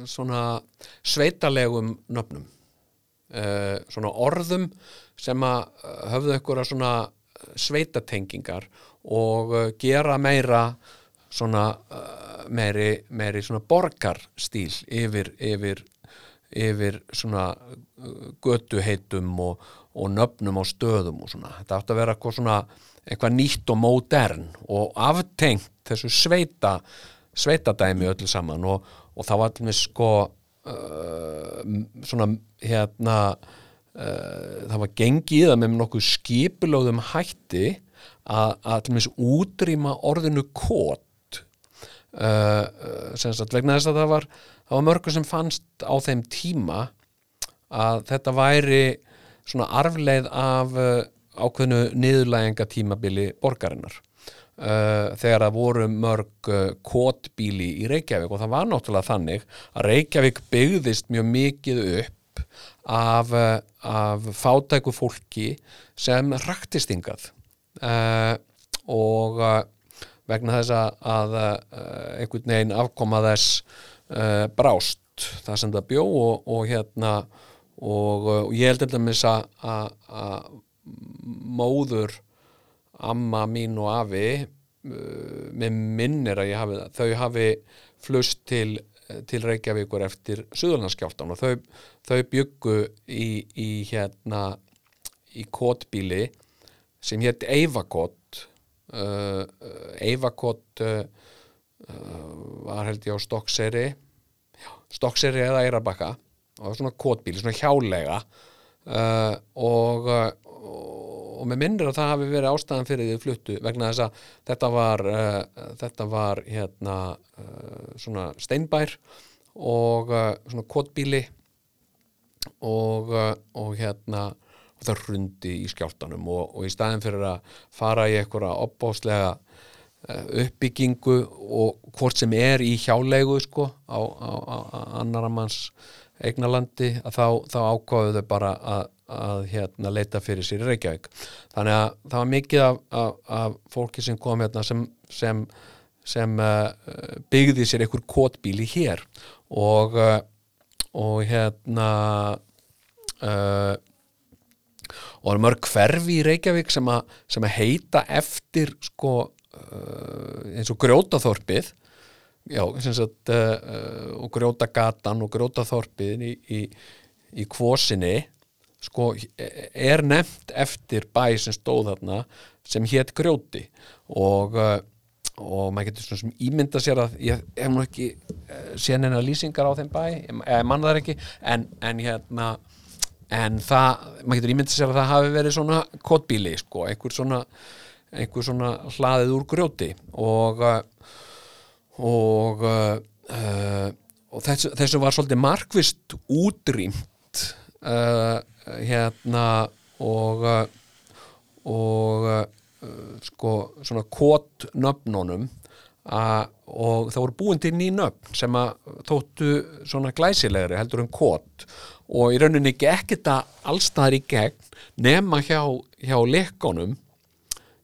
svona sveitalegum nöfnum. Svona orðum sem að höfðu einhverja svona sveitatengingar og gera meira svona meiri, meiri svona borgarstíl yfir, yfir, yfir svona uh, götuheitum og, og nöfnum á stöðum og svona. Þetta átti að vera eitthvað svona eitthvað nýtt og modern og aftengt þessu sveita sveitadæmi öllu saman og, og það var mig sko uh, svona hérna uh, það var gengið í það með nokkuð skipulóðum hætti að, að mig útrýma orðinu kót sem sagt vegna þess að það var það var mörgur sem fannst á þeim tíma að þetta væri svona arfleið af uh, ákveðnu niðurlæginga tímabili borgarinnar. Uh, þegar það voru mörg uh, kotbíli í Reykjavík og það var náttúrulega þannig að Reykjavík byggðist mjög mikið upp af, uh, af fátæku fólki sem raktist hingað uh, og vegna þess að, uh, einhvern veginn afkoma þess uh, brást. Það sem það bjó og, og hérna og, og ég held dæmis að, að, að móður amma mín og afi með minnir að ég hafi þau hafi flust til, til Reykjavíkur eftir Suðurlandskjálftan og þau, þau byggu í, í hérna í kotbíli sem hétt Eivakot. uh, Eivakot uh, uh, var held ég á Stokkseri Stokkseri eða Eirabakka og það var svona kotbíli, svona hjálega. Og, og með minnir að það hafi verið ástæðan fyrir því fluttu vegna þess að þetta var, uh, þetta var hérna uh, svona steinbær og uh, svona kotbíli. Og, og hérna hrundi í skjáltanum og, og í staðin fyrir að fara í einhverja opbáslega uppbyggingu og hvort sem er í hjálegu sko á, á, á annara manns eignalandi að þá, þá ákváðu þau bara að, að hérna, leita fyrir sér í Reykjavík. Þannig að það var mikið af, af, af fólki sem kom hérna sem, sem, sem uh, byggði sér einhver kotbíli hér og, uh, og hérna uh, og það eru mörg hverfi í Reykjavík sem að, sem að heita eftir sko uh, eins og grjótaþorpið. Já, sagt uh, uh, og grjótagatan og grjótaþorpið í, í, í kvosinni. Sko er nefnt eftir bæ sem stóð þarna sem hétt grjóti. Og uh, og maður getur svona sem ímynda sér að ég hef nú ekki uh, séð neina lýsingar á þeim bæ, ég manna það ekki. En, en hérna en það, maður getur ímyndið sér að það hafi verið svona kotbíli sko, einhver svona, einhver svona hlaðið úr grjóti. Og uh, og uh, og þessu, þessu var svolítið markvist útrýmt uh, hérna og uh, og uh, sko svona kotnöfnunum að, og það voru búin til ný nöfn sem að þóttu svona glæsilegri heldur en kot og í rauninni gekk þetta allstaðar í gegn nema hjá, hjá lekkonum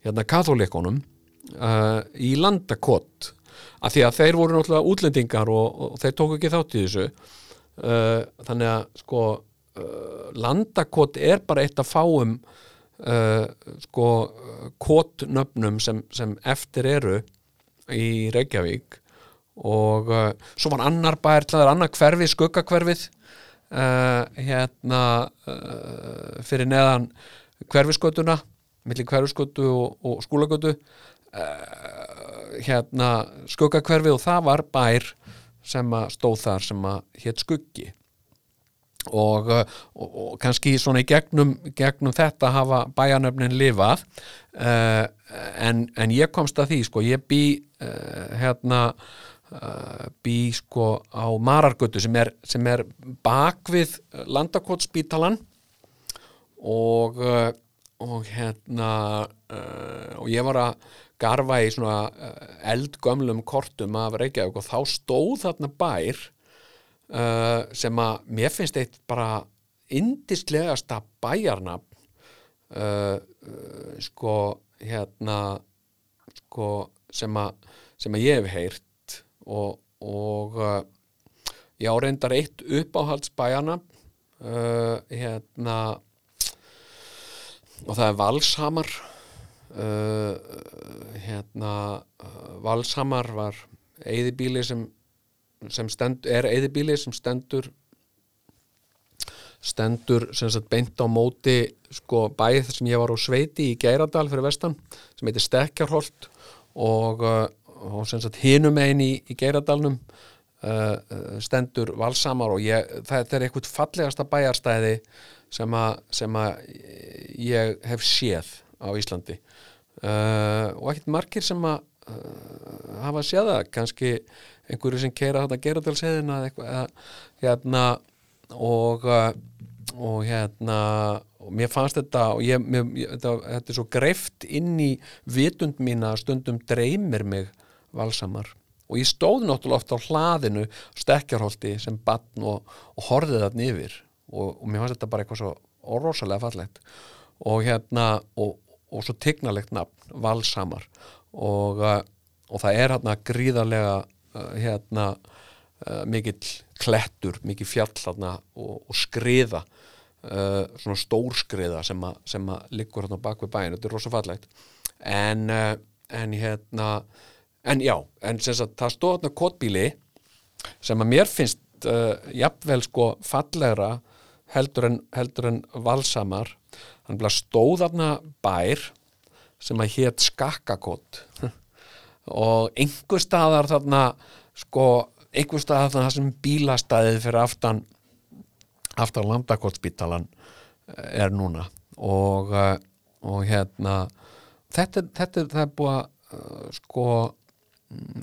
hérna katholikkonum uh, í landakott af því að þeir voru náttúrulega útlendingar og, og þeir tóku ekki þátt í þessu. Uh, þannig að sko uh, landakott er bara eitt að fáum sko kotnöfnum sem, sem eftir eru í Reykjavík. Og svo var annar bær það er annar hverfi, skuggakverfið uh, hérna uh, fyrir neðan hverfiskötuna milli hverfiskötu og, og skúlagötu. Uh, hérna skuggakverfið og það var bær sem að stóð þar sem að hétt skuggi. Og, og, og kannski svona í gegnum, gegnum þetta hafa bæjanöfnin lifað. Uh, en, en ég komst að því sko, ég bý uh, hérna uh, bý sko á Marargötu sem er, sem er bakvið landakotspítalan og uh, og hérna uh, og ég var að garfa í svona eldgömlum kortum af Reykjavík og þá stóð þarna bær uh, sem að mér finnst eitt bara indislegasta bæjarnafn. Uh, sko hérna sko sem að sem að ég hef heyrt og, og uh, ég áreindar eitt uppáhaldsbæjarna uh, hérna og það er Valshamar uh, hérna Valshamar var eyðibíli sem, sem stend, er eyðibíli sem stendur stendur sem sagt beint á móti sko bæð sem ég var á Sveiti í Geiradal fyrir vestan sem heitir Stekjarholt og, og sem sagt hinum einn í, í Geiradalnum uh, stendur valsamar og ég, þetta er eitthvað fallegasta bæjarstæði sem að, ég hef séð á Íslandi. Uh, og ekkert margir sem að uh, hafa séð það kannski einhverju sem keira þetta eða, hérna og uh, og hérna og mér fannst þetta og ég, mér, þetta, þetta er svo greift inn í vitund mína stundum dreymir mig valsamar og ég stóð náttúrulega oft á hlaðinu stekkjarholti sem batn og, og horfið þarna yfir. Og, og mér fannst þetta bara eitthvað svo rosalega fallegt. Og hérna og, og svo tignalegt nafn valsamar uh, og það er hérna gríðarlega uh, hérna uh, mikill klettur, mikill fjall hérna og, skriða uh, svona stórskriða sem að, sem að liggur hérna bak við bæin, þetta er rosa fallegt. En, uh, en hérna en já, en sem sagt það stóð hérna kotbíli sem að mér finnst uh, jafnvel sko fallegra heldur en, heldur en valsamar hann bleið stóð þarna bær sem að hétt skakkakott og einhver staðar þarna sko, einhver staðar þarna sem bílastæðið fyrir aftan aftan landakotspítalan er núna. Og, uh, og hérna þetta, þetta það er búið að sko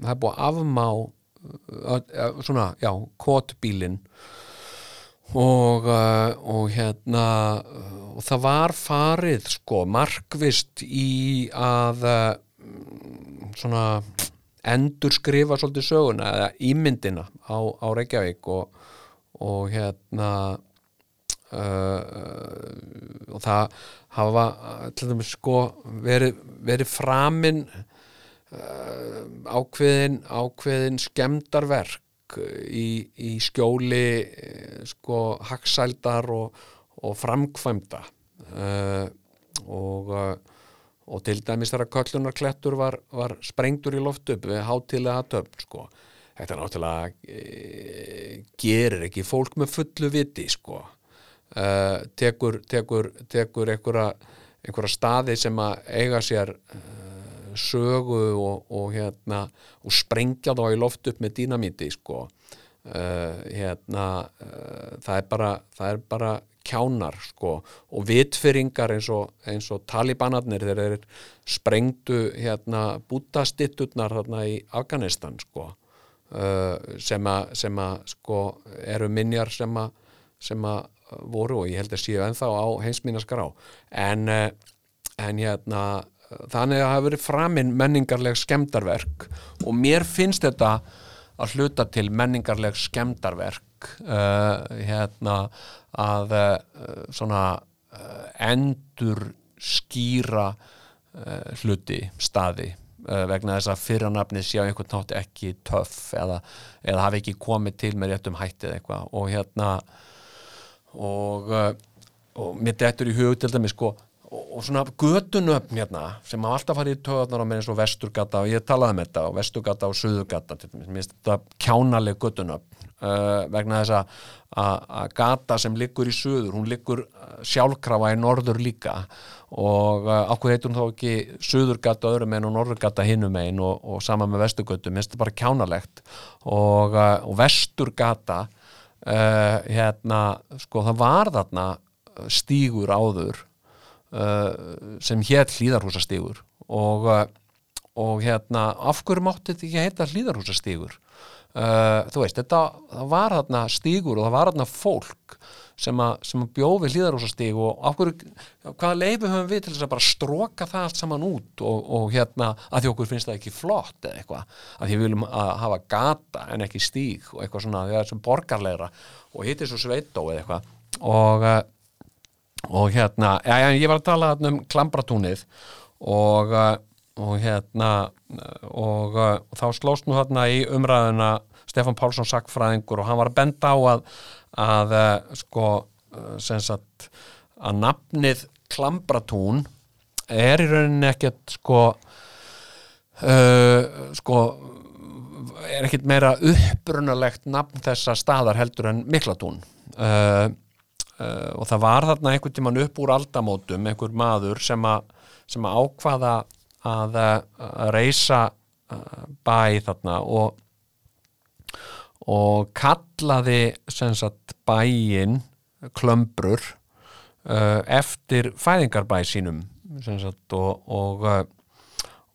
það er búið að afmá svona, já, kotbílin og, og hérna og það var farið sko markvist í að svona endur skrifa svolítið söguna eða ímyndina á, á Reykjavík og, og hérna uh, og það hafa til dæmis sko verið, verið framinn ákveðin ákveðin skemdarverk í, í skjóli uh, sko haksældar og, og framkvæmda. Og og til dæmis þegar köllunarklettur var, var sprengtur í loft upp við hátilega töfn sko. Þetta náttúrulega e, gerir ekki fólk með fullu viti sko. Uh, tekur, tekur, tekur einhverja, staði sem að eiga sér uh, sögu og, og hérna og sprengja þá í loft upp með dýnamíti sko. Uh, hérna það er bara það er bara kjánar sko. Og vitfyringar eins og, og talibanarnir þeir eru sprengdu hérna bútastitturnar í Afganistan sko. Uh, sem að sko eru minjar sem að voru og ég held að séu ennþá á heimsmínaskrá en, uh, en hérna þannig að það hafi verið framinn menningarleg skemdarverk og mér finnst þetta að hluta til menningarleg skemdarverk uh, hérna að uh, svona uh, endur skýra hluti staði vegna þess að fyrranafnið sé á einhvern nátt ekki töff eða, eða hafi ekki komið til með réttum hættið eitthvað. Og hérna og, og mér dettur í hug til dæmis sko og, og svona götunöfn hérna sem hafa alltaf farið í töðarnar á mér eins og vesturgata og ég talaði með þetta og vesturgata og suðugata mér finnst þetta kjánaleg götunöfn uh, vegna þess að að gata sem liggur í suður hún liggur sjálfkrafa í norður líka. Og ákveð heitur hún þá ekki suðurgata öðrum einn og norðurgata hinnum einn og, og sama með vesturgötu, minnst þetta bara kjánalegt. Og, og vesturgata uh, hérna sko það var þarna stígur áður sem hétt hlýðarhúsastígur og, uh, og hérna af hverju mátti þetta ekki heita hlýðarhúsastígur uh, þú veist, þetta var þarna stígur og það var þarna fólk sem að, að bjófi hlýðarhúsastíg og af hverju, hvaða leifu höfum við til þess að bara stróka það allt saman út og, og hérna, að því okkur finnst það ekki flott eða eitthvað, að því við viljum að hafa gata en ekki stíg og eitthvað svona því að það er sem borgarlegra og hittir svo sveitó eða eitthvað. Og uh, og hérna, já, ég var að tala um klambratúnið og, uh, og hérna og, uh, og þá slóst nú hérna í umræðuna Stefan Pálsson sakfræðingur og hann var að benda á að að uh, sko sagt að nafnið klambratún er í rauninni ekkert sko sko er ekkert meira upprunalegt nafn þessa staðar heldur en miklatún og Uh, og það var þarna einhvern tíman upp úr aldamótum, einhver maður sem að, sem að ákvaða að, að reysa uh, bæ þarna og og kallaði sagt bæinn klömbrur uh, eftir fæðingarbæ sínum sagt og, og,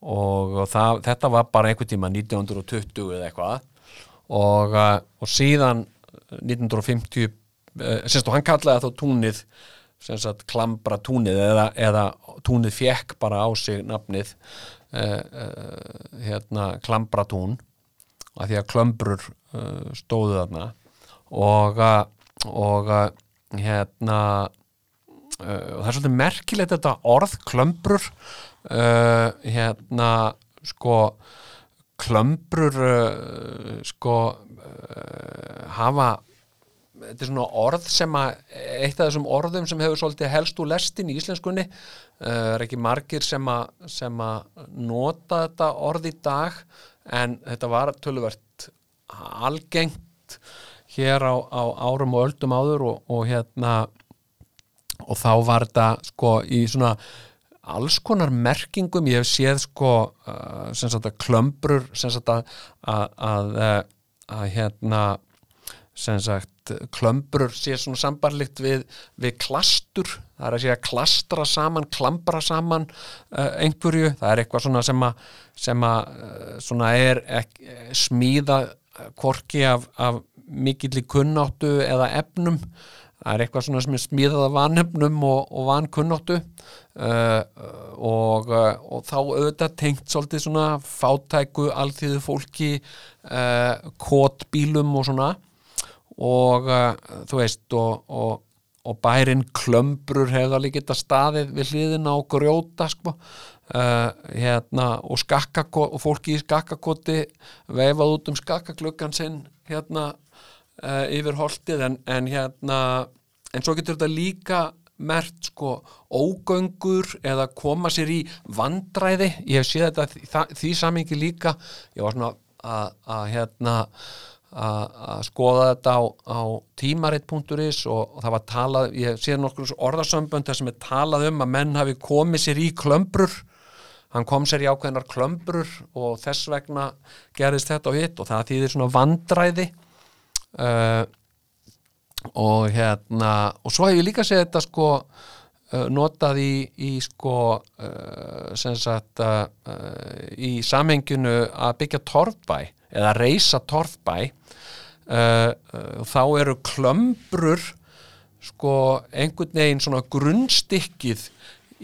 og, og það, þetta var bara einhvern tíma 1920 eða eitthvað. Og síðan 1950 sem sagt og hann kallaði þá túnið sem sagt klambra túnið eða, eða túnið fekk bara á sig nafnið uh, uh, hérna klambra tún að því að klömbrur uh, stóðu þarna. Og, uh, og uh, hérna uh, það er svolítið merkilegt þetta orð klömbrur hérna sko klömbrur sko hafa þetta er svona orð sem að eitt af þessum orðum sem hefur svolítið helst úr lestin í íslenskunni. Uh, er ekki margir sem að, sem að nota þetta orð í dag en þetta var töluvert algengt hér á, á árum og öldum áður og, og hérna og þá var þetta sko í svona alls konar merkingum. Ég hef séð sko uh, sem sagt að klömbrur sem sagt að að, að, að, að hérna sem sagt klömbrur sé svona sambarlíkt við, við klastur. Það er að segja klastra saman klambra saman uh, einhverju. Það er eitthvað svona sem að sem að uh, svona er ek, smíða korki af, af mikill í kunnáttu eða efnum. Það er eitthvað svona sem er smíðað af vanefnum og, og vankunnáttu. Uh, og, og þá auðvitað tengt svolítið svona fátæku, alþýðu fólki uh, kótbílum og svona og uh, þú veist og, og, og bærin klömbrur hefði alveg geta staðið við hliðina og grjóta sko. Uh, hérna og og fólki í skakkakoti veifað út um skakkaklukkan sinn hérna uh, yfir holtið. En, en hérna en svo getur þetta líka mert sko ógöngur eða koma sér í vandræði. Ég hef séð þetta því, því samingi líka. Ég var svona að, að skoða þetta á, á tímaritt.is og, það var talað, ég sé nokkur orðasömbönd þar sem er talað um að menn hafi komið sér í klömbrur. Hann kom sér í ákveðnar klömbrur og þess vegna gerðist þetta og hitt og það þýðir svona vandræði. Uh, og hérna og svo hef ég líka séð þetta sko uh, notað í, í sko uh, sem sagt uh, í samhenginu að byggja torfbæ eða reysa torfbæ. uh, uh, þá eru klömbrur sko einhvern veginn svona grunnstykkið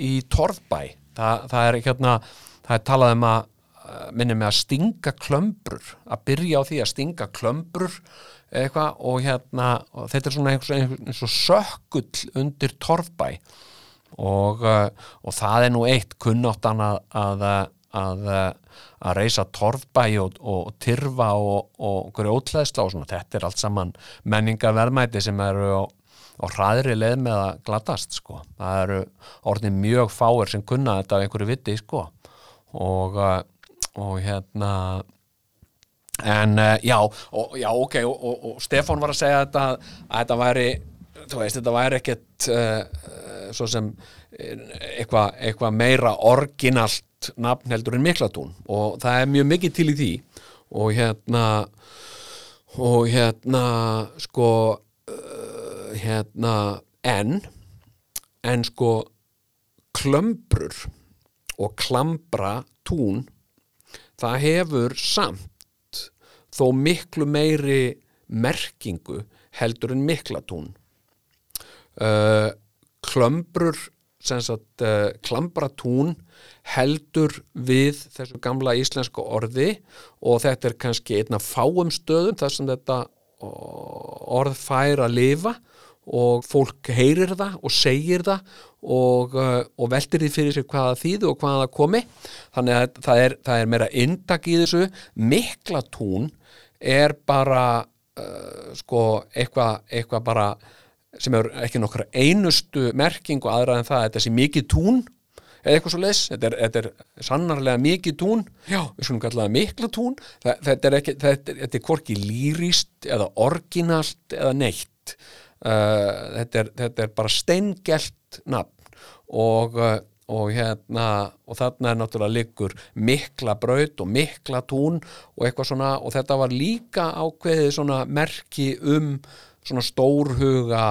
í torfbæ. Þa, það er hérna það er talað um að minni með að stinga klömbrur að byrja á því að stinga klömbrur eitthvað og hérna og þetta er svona eins og sökkull undir torfbæ. Og, og það er nú eitt kunnáttan að, að, að, að reysa torfbæ og, og tyrfa og, og grjótleðsla og svona þetta er allt saman menningarverðmæti sem eru á, á hraðri leið með að glatast sko. það eru orðin mjög fáir sem kunna þetta af einhverju viti sko. og, og hérna en já, og, já ok og, og Stefán var að segja þetta að þetta væri, þú veist, þetta væri ekkert uh, svo sem eitthvað eitthva meira orginalt nafn heldur en miklatún og það er mjög mikið til í því. Og hérna og hérna sko uh, hérna en en sko klömbrur og klambra tún það hefur samt þó miklu meiri merkingu heldur en miklatún uh, klömbrur sem sagt uh, klambratún heldur við þessu gamla íslenska orði og þetta er kannski einna fáum stöðum þar sem þetta orð fær að lifa og fólk heyrir það og segir það og, og veldir því fyrir sig hvaða þýðu og hvaða komi. Þannig að það er, það er meira indak í þessu. Miklatún er bara uh, sko eitthvað eitthva bara sem er ekki nokkra einustu merking og aðra en það þetta sé mikið tún eða eitthvað svo les, þetta er, þetta er sannarlega mikið tún, já, við skulum kalla það mikla tún, það, þetta er ekki þetta er, þetta er hvorki lýrist eða orginalt eða neitt. Uh, þetta, er, þetta er bara steingelt nafn. Og, uh, og hérna og þarna er náttúrulega liggur mikla braut og mikla tún og eitthvað svona. Og þetta var líka ákveðið svona merki um svona stórhuga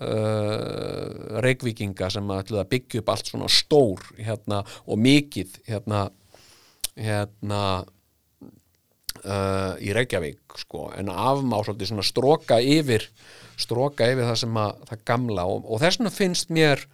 uh, reikvíkinga sem ætluðu að byggja upp allt svona stór hérna og mikið hérna hérna uh, í Reykjavík sko, en afmá svolítið svona stróka yfir stróka yfir það sem að það gamla og, og þess vegna finnst mér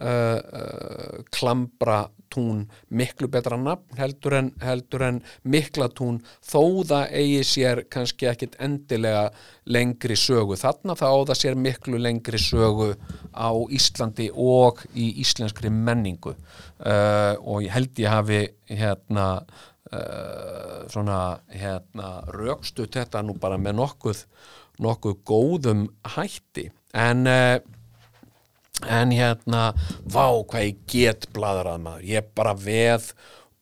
uh, uh, klambra tún miklu betra nafn heldur en, heldur en mikla tún þó það eigi sér kannski ekkit endilega lengri sögu. Þarna þá það sér miklu lengri sögu á Íslandi og í íslenskri menningu. Uh, og ég held ég hafi hérna uh, svona hérna rökstu þetta nú bara með nokkuð nokkuð góðum hætti. En uh, en hérna, vá hvað ég get bladrað maður, ég bara veð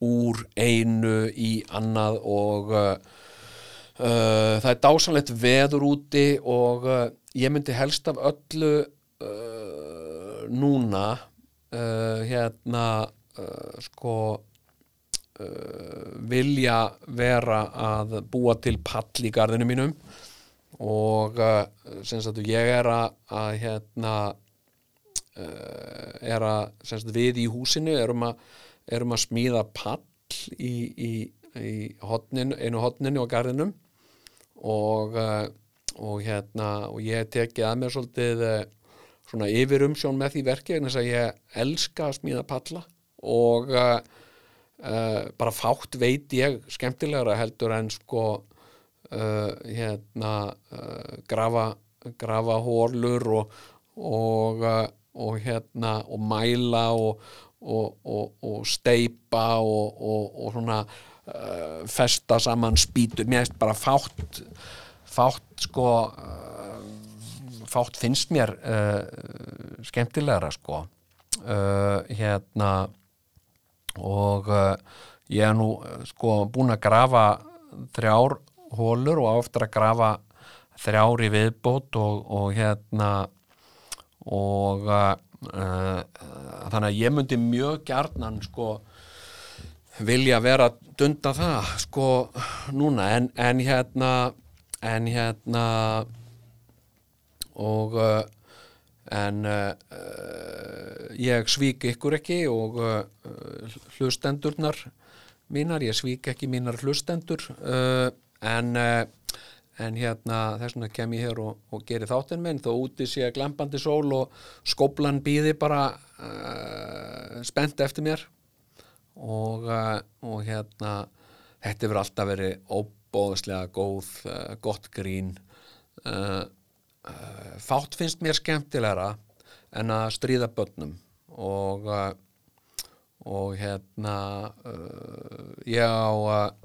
úr einu í annað og uh, uh, það er dásanlegt veður úti og uh, ég myndi helst af öllu uh, núna uh, hérna uh, sko vilja vera að búa til pall í garðinu mínum og sem sagt ég er að, að hérna er að semst, við í húsinu erum að, erum að smíða pall í, í, í hotnin, einu hotninu á garðinum og, uh, og hérna og ég tekið að mér svolítið uh, svona yfir umsjón með því verki en þess að ég elska að smíða palla og uh, uh, bara fátt veit ég skemmtilegra heldur en sko uh, hérna grafa, grafa hólur og, og og hérna og mæla og, og, og, og steipa og svona uh, festa saman spýtur. Mér finnst bara fátt fátt sko uh, fátt finnst mér uh, skemmtilegra sko. Hérna og ég er nú sko búin að grafa þrjár hólur og áftur að grafa þrjár í viðbót og hérna og uh, þannig að ég myndi mjög gjarnan sko vilja vera dunda það sko núna. En, en hérna en hérna og uh, en uh, ég svík ykkur ekki og hlustendurnar mínar, ég svík ekki mínar hlustendur en en hérna þess vegna kem ég hér og, og geri þáttinn minn þó úti sé glampandi sól og skoblan býði bara uh, spennt eftir mér. Og, uh, og hérna þetta verður alltaf verið óbóðslega góð, uh, gott grín. Fátt finnst mér skemmtilegra en að stríða börnum. Og og hérna ég á að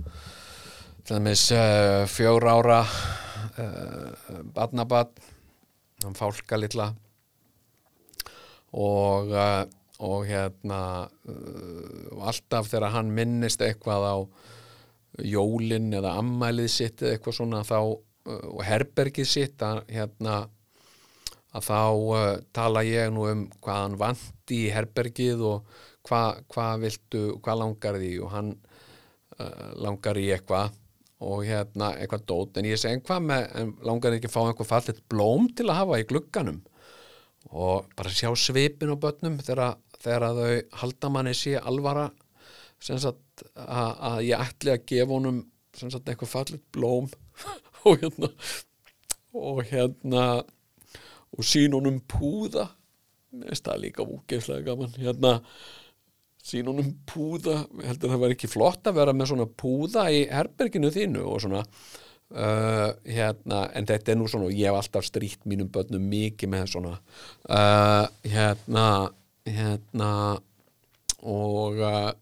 til dæmis uh, fjór ára uh, badnabann hann fálka litla. Og uh, og hérna alltaf þegar hann minnist eitthvað á jólin eða ammælið sitt eða eitthvað svona þá og herbergið sitt að, hérna, að þá tala ég nú um hvað hann vandi í herbergið og hvað hva viltu, hvað langar því og hann langar í eitthvað og hérna eitthvað dót. En ég segi hvað með, en langar ekki að fá einhver fallit blóm til að hafa í glugganum? Og bara sjá svipin á börnum þegar, þegar þau halda manni sé alvara að, að ég ætli að gefa honum eitthvað fallit blóm og hérna og hérna og sín honum púða. Það líka úgeðslega gaman hérna sín honum púða, heldur það verið ekki flott að vera með svona púða í herberginu þínu og svona uh, hérna, en þetta er nú svona ég hef alltaf stríkt mínum börnum mikið með svona uh, hérna hérna og uh,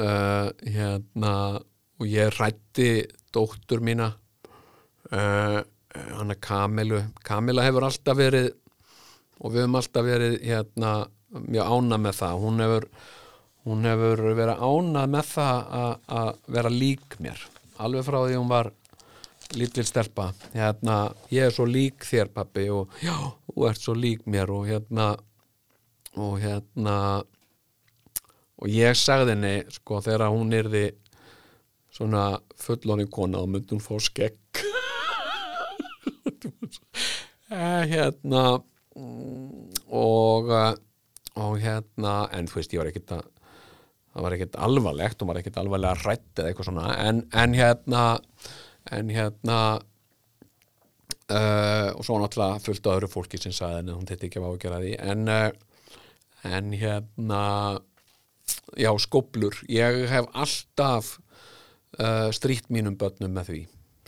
uh hérna og ég rætti dóttur mína uh, hann er Kamilu Kamila hefur alltaf verið og við hefum alltaf verið hérna mjög ána með það. Hún hefur, hún hefur verið ána með það að vera lík mér. Alveg frá því hún var lítil stelpa. Hérna, ég er svo lík þér pappi og já, þú ert svo lík mér og hérna og hérna og ég sagði henni sko þegar hún yrði svona fullorinn kona og myndi hún fá skegg. Eh, hérna og eh, og hérna en þú veist ég var ekkert að það var ekkert alvarlegt, hún var ekkert alvarlega hrætt eða eitthvað svona. En, en hérna en hérna uh, og svo náttúrulega fullt af öðru fólki sem sagði að hún þetta ekki að gera því. En, uh, en hérna já, skóplur ég hef alltaf uh, strýtt mínum börnum með því.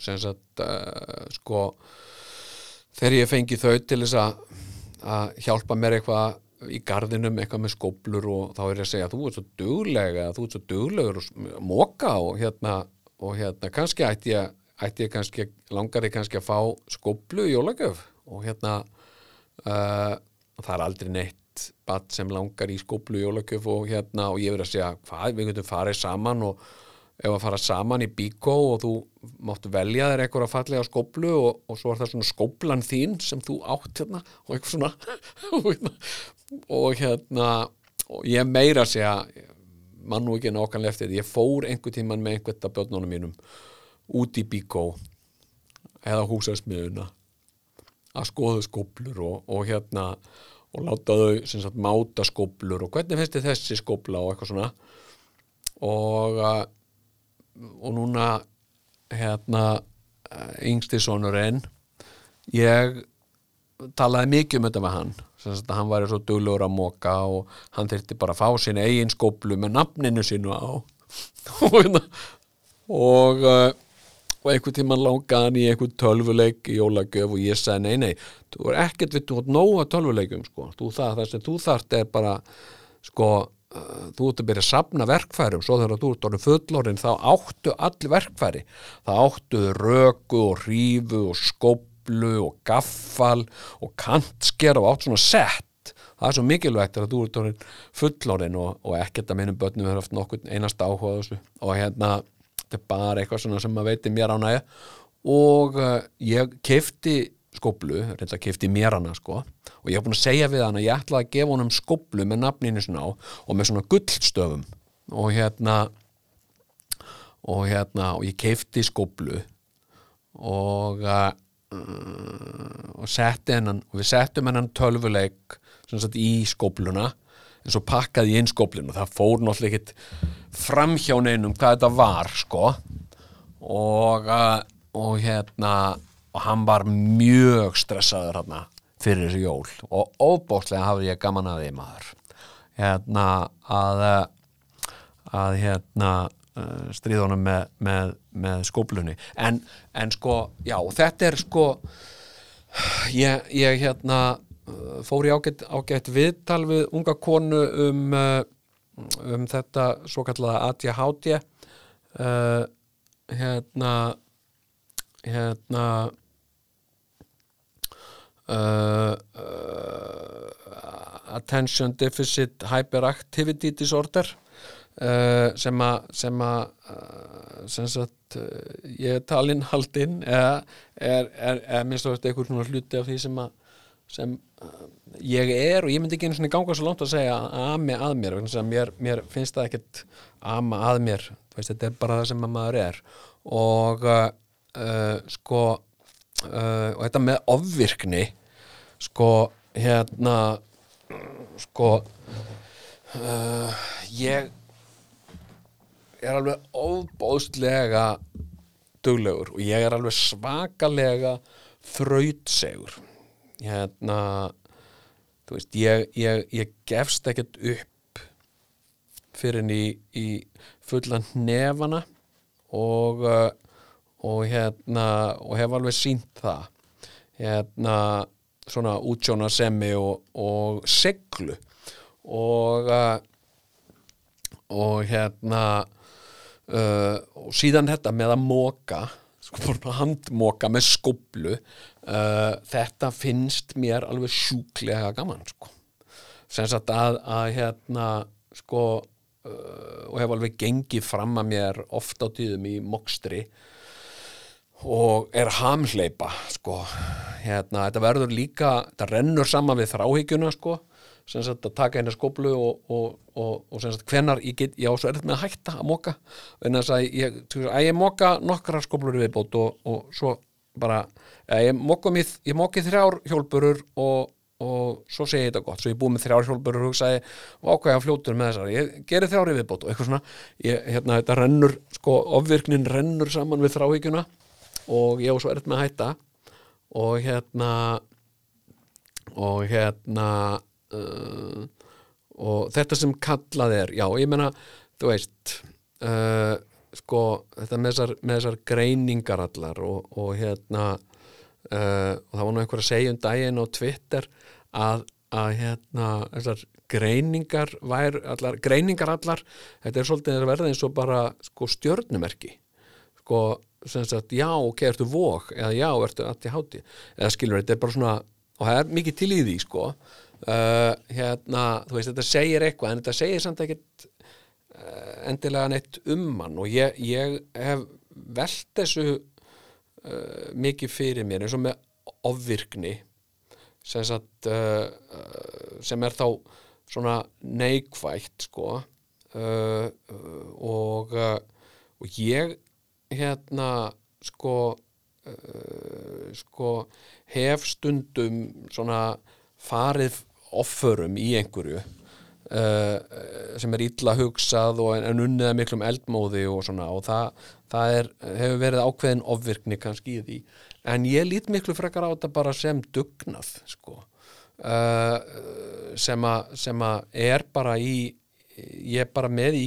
Sem sagt uh, sko þegar ég fengi þau til þess að hjálpa mér eitthvað í gardinum eitthvað með skóplur og þá er ég að segja þú ert svo duglega, þú ert svo duglegur og móka og hérna og hérna kannski ætti ég, ætti ég kannski, langar ég kannski að fá skóplu í jólagjöf og hérna uh, það er aldrei neitt bat sem langar í skóplu í jólagjöf og hérna og ég verið að segja hvað, við getum farið saman og ef að fara saman í bíkó og þú máttu velja þér eitthvað fallega skóplu og, og svo er það svona skóplan þín sem þú átt hérna og eitthvað svona og hérna, og ég meira að segja mann og ekki nákvæmlega eftir ég fór einhver tíman með einhvert af börnunum mínum út í bíkó eða húsasmiðuna að skoðu skóplur og, og hérna og láta þau sem sagt máta skóplur og hvernig finnst þið þessi skópla og eitthvað svona. Og og núna hérna yngsti sonurinn ég talaði mikið um þetta með hann. Hann væri svo duglur að móka og hann þurfti bara að fá sín eigin skóplu með nafninu sínu á. Og hérna, og, og einhvern tíman langaði hann í einhvern tölvuleik í jólagjöf og ég sagði nei nei, þú er ekkert við þú átt nóga tölvuleikum sko, þú það, það sem þú þart er bara sko þú ert að byrja að sapna verkfærum svo þegar þú ert orðin fullorinn þá áttu allir verkfæri. Þá áttu röku og hrífu og skoblu og gaffal og kantsker og átt svona sett. Það er svo mikilvægt að þú ert orðin fullorinn og, og ekkert að minnum börnum hefur haft nokkur einast áhuga þessu. Og hérna þetta er bara eitthvað sem maður veitir mér á næja og uh, ég kefti skoblu, reynda kefti mér hana sko. Og ég hef búin að segja við hann að ég ætlaði að gefa honum skoblu með nafninu svona á og með svona gullstöfum. Og hérna og hérna og ég keifti skoblu og uh, og setti hennan og við settum hennan tölvuleik í skobluna en svo pakkaði ég inn skoblinu og það fór náttúrulega ekkit framhjá neinum hvað þetta var sko. Og, uh, og hérna og hann var mjög stressaður hérna fyrir þessu jól. Og óbóstlega hafði ég gaman að því maður. Hérna að að hérna uh, stríðunum með, með, með skóplunni en, en sko, já, þetta er sko ég, ég hérna uh, fór í ágætt, ágætt viðtal við unga konu um uh, um þetta svo kallaða ADHD hérna hérna Uh, uh, attention deficit hyperactivity disorder uh, sem að sem að sem sagt ég er talinn haldinn eða er, er, er minnst að eitthvað svona hluti af því sem að sem ég er og ég myndi ekki einu svona ganga svo langt að segja ami að mér mér, mér finnst það ekkert ama að mér veist, þetta er bara það sem maður er. Og sko uh, og þetta með ofvirkni sko hérna sko uh, ég er alveg óbóðslega duglegur og ég er alveg svakalega þrautsegur. Hérna þú veist, ég, ég, ég gefst ekkert upp fyrir henni í, í fullan nefana og uh, og hérna og hef alveg sínt það. Hérna svona útsjóna semmi og, og seglu og uh, og hérna uh, og síðan þetta með að móka sko handmóka með skoblu uh, þetta finnst mér alveg sjúklega gaman sko. Sem sagt að, að hérna sko og hef alveg gengið fram að mér ofta á tíðum í mokstri og er hamhleipa sko. Hérna, þetta verður líka, þetta rennur saman við þráhyggjuna sko. Sem sagt að taka eina skóplu og, og, og, og sem sagt hvenar ég get, já, svo er þetta með að hætta að moka. En þess að ég, að ég moka nokkra skóplur í viðbót og, svo bara, ég ég moki þrjár hjólburur og, og svo segi ég þetta gott, svo ég búið með þrjár hjólburur og hugsaði, ákvæða fljótur með þessar ég geri þrjár í viðbót og eitthvað svona. Ég, hérna, þetta rennur, sko, ofvirknin rennur saman við þráhyggjuna og ég á svo erfitt með að hætta. Og hérna og hérna uh, og þetta sem kallað er já, ég meina, þú veist uh, sko þetta með þessar, með þessar greiningar allar og, og hérna uh, og það var nú einhver að segja um daginn á Twitter að, að hérna þessar greiningar vær, allar, greiningar allar þetta er svolítið að verða eins og bara sko stjörnumerki sko sem sagt, já, ok, ertu vók eða já, ertu allt í háti eða skilur, þetta er bara svona og það er mikið til í því, sko. Uh, hérna, þú veist, þetta segir eitthvað en þetta segir samt ekkert uh, endilega neitt um mann og ég, ég hef velt þessu uh, mikið fyrir mér eins og með ofvirkni sem sagt sem er þá svona neikvægt, sko. Og uh, og ég hérna sko uh, sko hef stundum svona farið offurum í einhverju uh, sem er illa hugsað og en, unniða miklum eldmóði og svona og það, það er, hefur verið ákveðin ofvirkni kannski í því. En ég lít miklu frekar á þetta bara sem dugnað sko uh, sem að er bara í ég er bara með í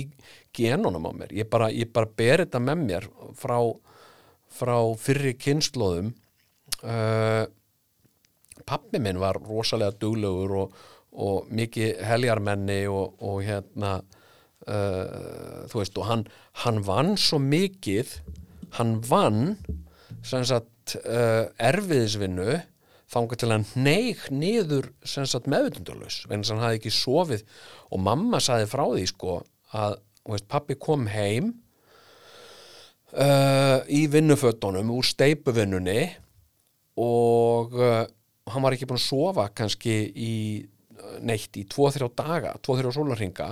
genunum á mér, ég bara, bara ber þetta með mér frá, frá fyrri kynnslóðum uh, pappi minn var rosalega duglegur og, og mikið heljarmenni og, og hérna uh, þú veist og hann, hann vann svo mikið hann vann sagt uh, erfiðisvinnu þangað til hann neig niður vegna sem hann hafði ekki sofið og mamma saði frá því sko að veist, pappi kom heim uh, í vinnufötunum úr steipuvinnunni og uh, hann var ekki búin að sofa kannski í neitt í 2-3 daga 2-3 sólarringa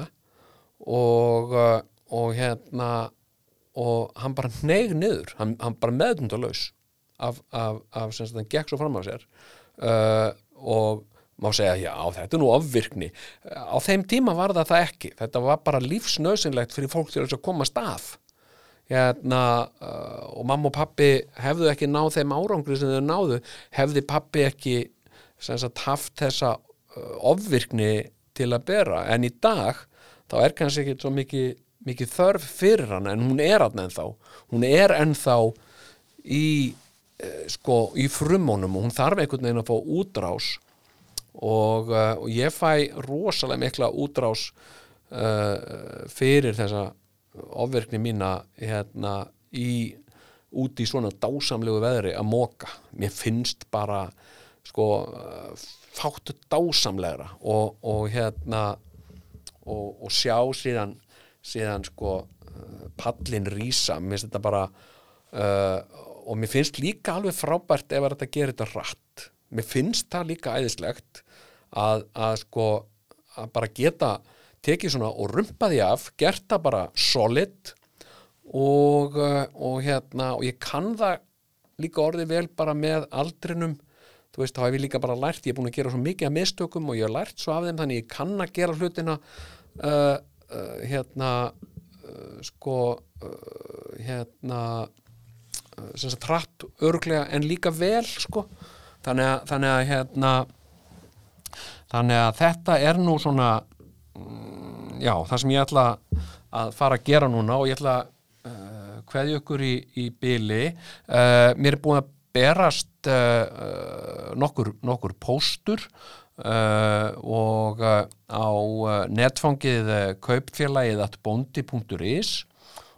og, uh, og hérna og hann bara neig niður hann, hann bara meðvitundurlaus af, af, af sem hann gekk svo fram á sér uh, og má segja, já, þetta er nú ofvirkni. Á þeim tíma var það það ekki. Þetta var bara lífsnöðsynlegt fyrir fólk til þess að koma stað hérna, uh, og mamma og pappi hefðu ekki náð þeim árangri sem þau náðu, hefði pappi ekki sagt, haft þessa uh, ofvirkni til að bera. En í dag, þá er kannski ekki svo mikið, mikið þörf fyrir hann en hún er hann ennþá. Hún er ennþá í uh, sko, í frumónum og hún þarf einhvern veginn að fá útrás og, uh, og ég fæ rosalega mikla útrás uh, fyrir þessa ofverkni mína hérna í út í svona dásamlegu veðri að móka mér finnst bara sko fátu dásamlegra og, og hérna og, og sjá síðan síðan sko pallin rísa, mér finnst þetta bara uh, og mér finnst líka alveg frábært ef þetta gerir þetta rætt mér finnst það líka æðislegt að, að sko að bara geta tekið svona og rumpa því af, gert það bara solid og, og hérna og ég kann það líka orðið vel bara með aldrinum. Þú veist, þá hef ég líka bara lært, ég er búin að gera svo mikið af mistökum og ég hef lært svo af þeim þannig ég kann að gera hlutina uh, uh, hérna uh, sko hérna sem sagt hratt örglega en líka vel sko. Þannig að, þannig að hérna þannig að þetta er nú svona mm, já, það sem ég ætla að fara að gera núna og ég ætla að uh, kveðja ykkur í, í byli uh, mér er búin að berast uh, nokkur, nokkur póstur og á netfangið kaupfélagið atbondi.is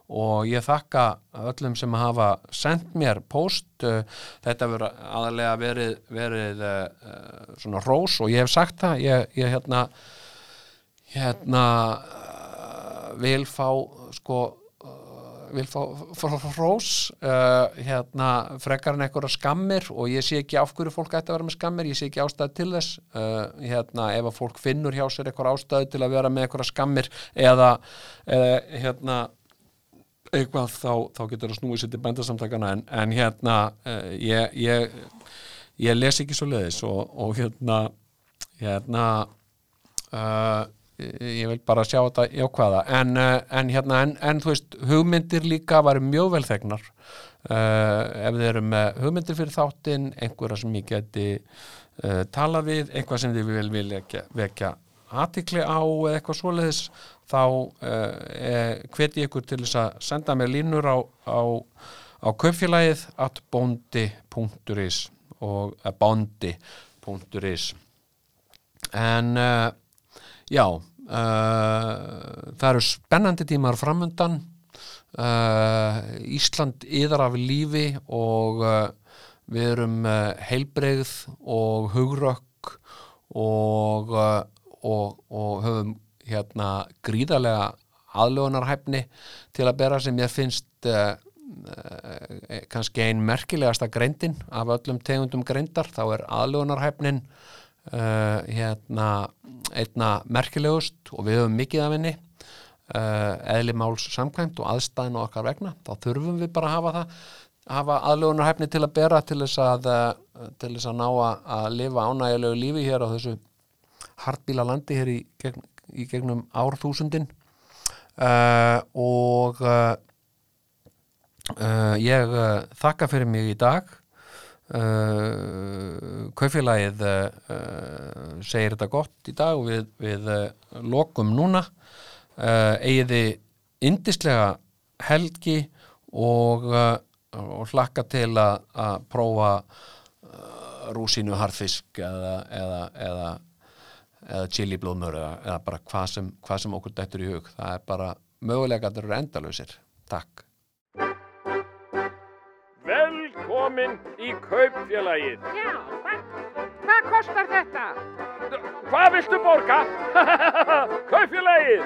og ég þakka öllum sem hafa sendt mér post þetta verður aðalega verið, verið uh, svona rós og ég hef sagt það ég, ég hérna hérna uh, vil fá sko vil fá, hrós uh, hérna, frekar en einhverja skammir og ég sé ekki af hverju fólk ætti að vera með skammir, ég sé ekki ástæði til þess uh, hérna, ef að fólk finnur hjá sér einhverja ástæði til að vera með einhverja skammir eða, eða hérna eitthvað þá, þá getur það snúið sér til bændasamtakana en, en hérna uh, ég, ég, ég les ekki svo leiðis og, og hérna hérna uh, ég vil bara sjá þetta jákvæða. En, uh, en hérna en, en þú veist hugmyndir líka varu mjög vel þegnar uh, ef þið eru með hugmyndir fyrir þáttinn einhverja sem ég geti tala við, einhvað sem þið vil vilja vekja aðtikli á eða eitthvað svoleiðis þá uh, hveti ykkur til þess að senda mér línur á, á, á kaupfélagið at bondi.is og uh, bondi.is en já það eru spennandi tímar framundan. Uh, Ísland yðar af lífi og við erum heilbreið og hugrökk og, og, og höfum hérna gríðarlega aðlögunarhæfni til að bera sem ég finnst uh, uh, kannski ein merkilegasta greindin af öllum tegundum greindar. Þá er aðlögunarhæfnin uh, hérna einna merkilegust og við höfum mikið af henni eðli máls samkvæmt og aðstæðin og okkar vegna. Þá þurfum við bara að hafa það hafa aðlögunarhæfni til að bera til þess að, til þess að ná að lifa ánægilegu lífi hér á þessu hartbíla landi hér í, gegn, í gegnum árþúsundin. Uh, og uh, ég þakka fyrir mig í dag. Kaufélagið segir þetta gott í dag og við, við lokum núna. Eigiði indislega helgi og, og hlakka til að, prófa rúsínu harfisk eða, eða, eða eða chili blóðmör eða, eða bara hvað sem, hvað sem okkur dættur í hug það er bara mögulega að það eru endalausir Takk Velkomin í kaupfélagið. Já, hvað, hvað kostar þetta? Hvað viltu borga? kaupfélagið.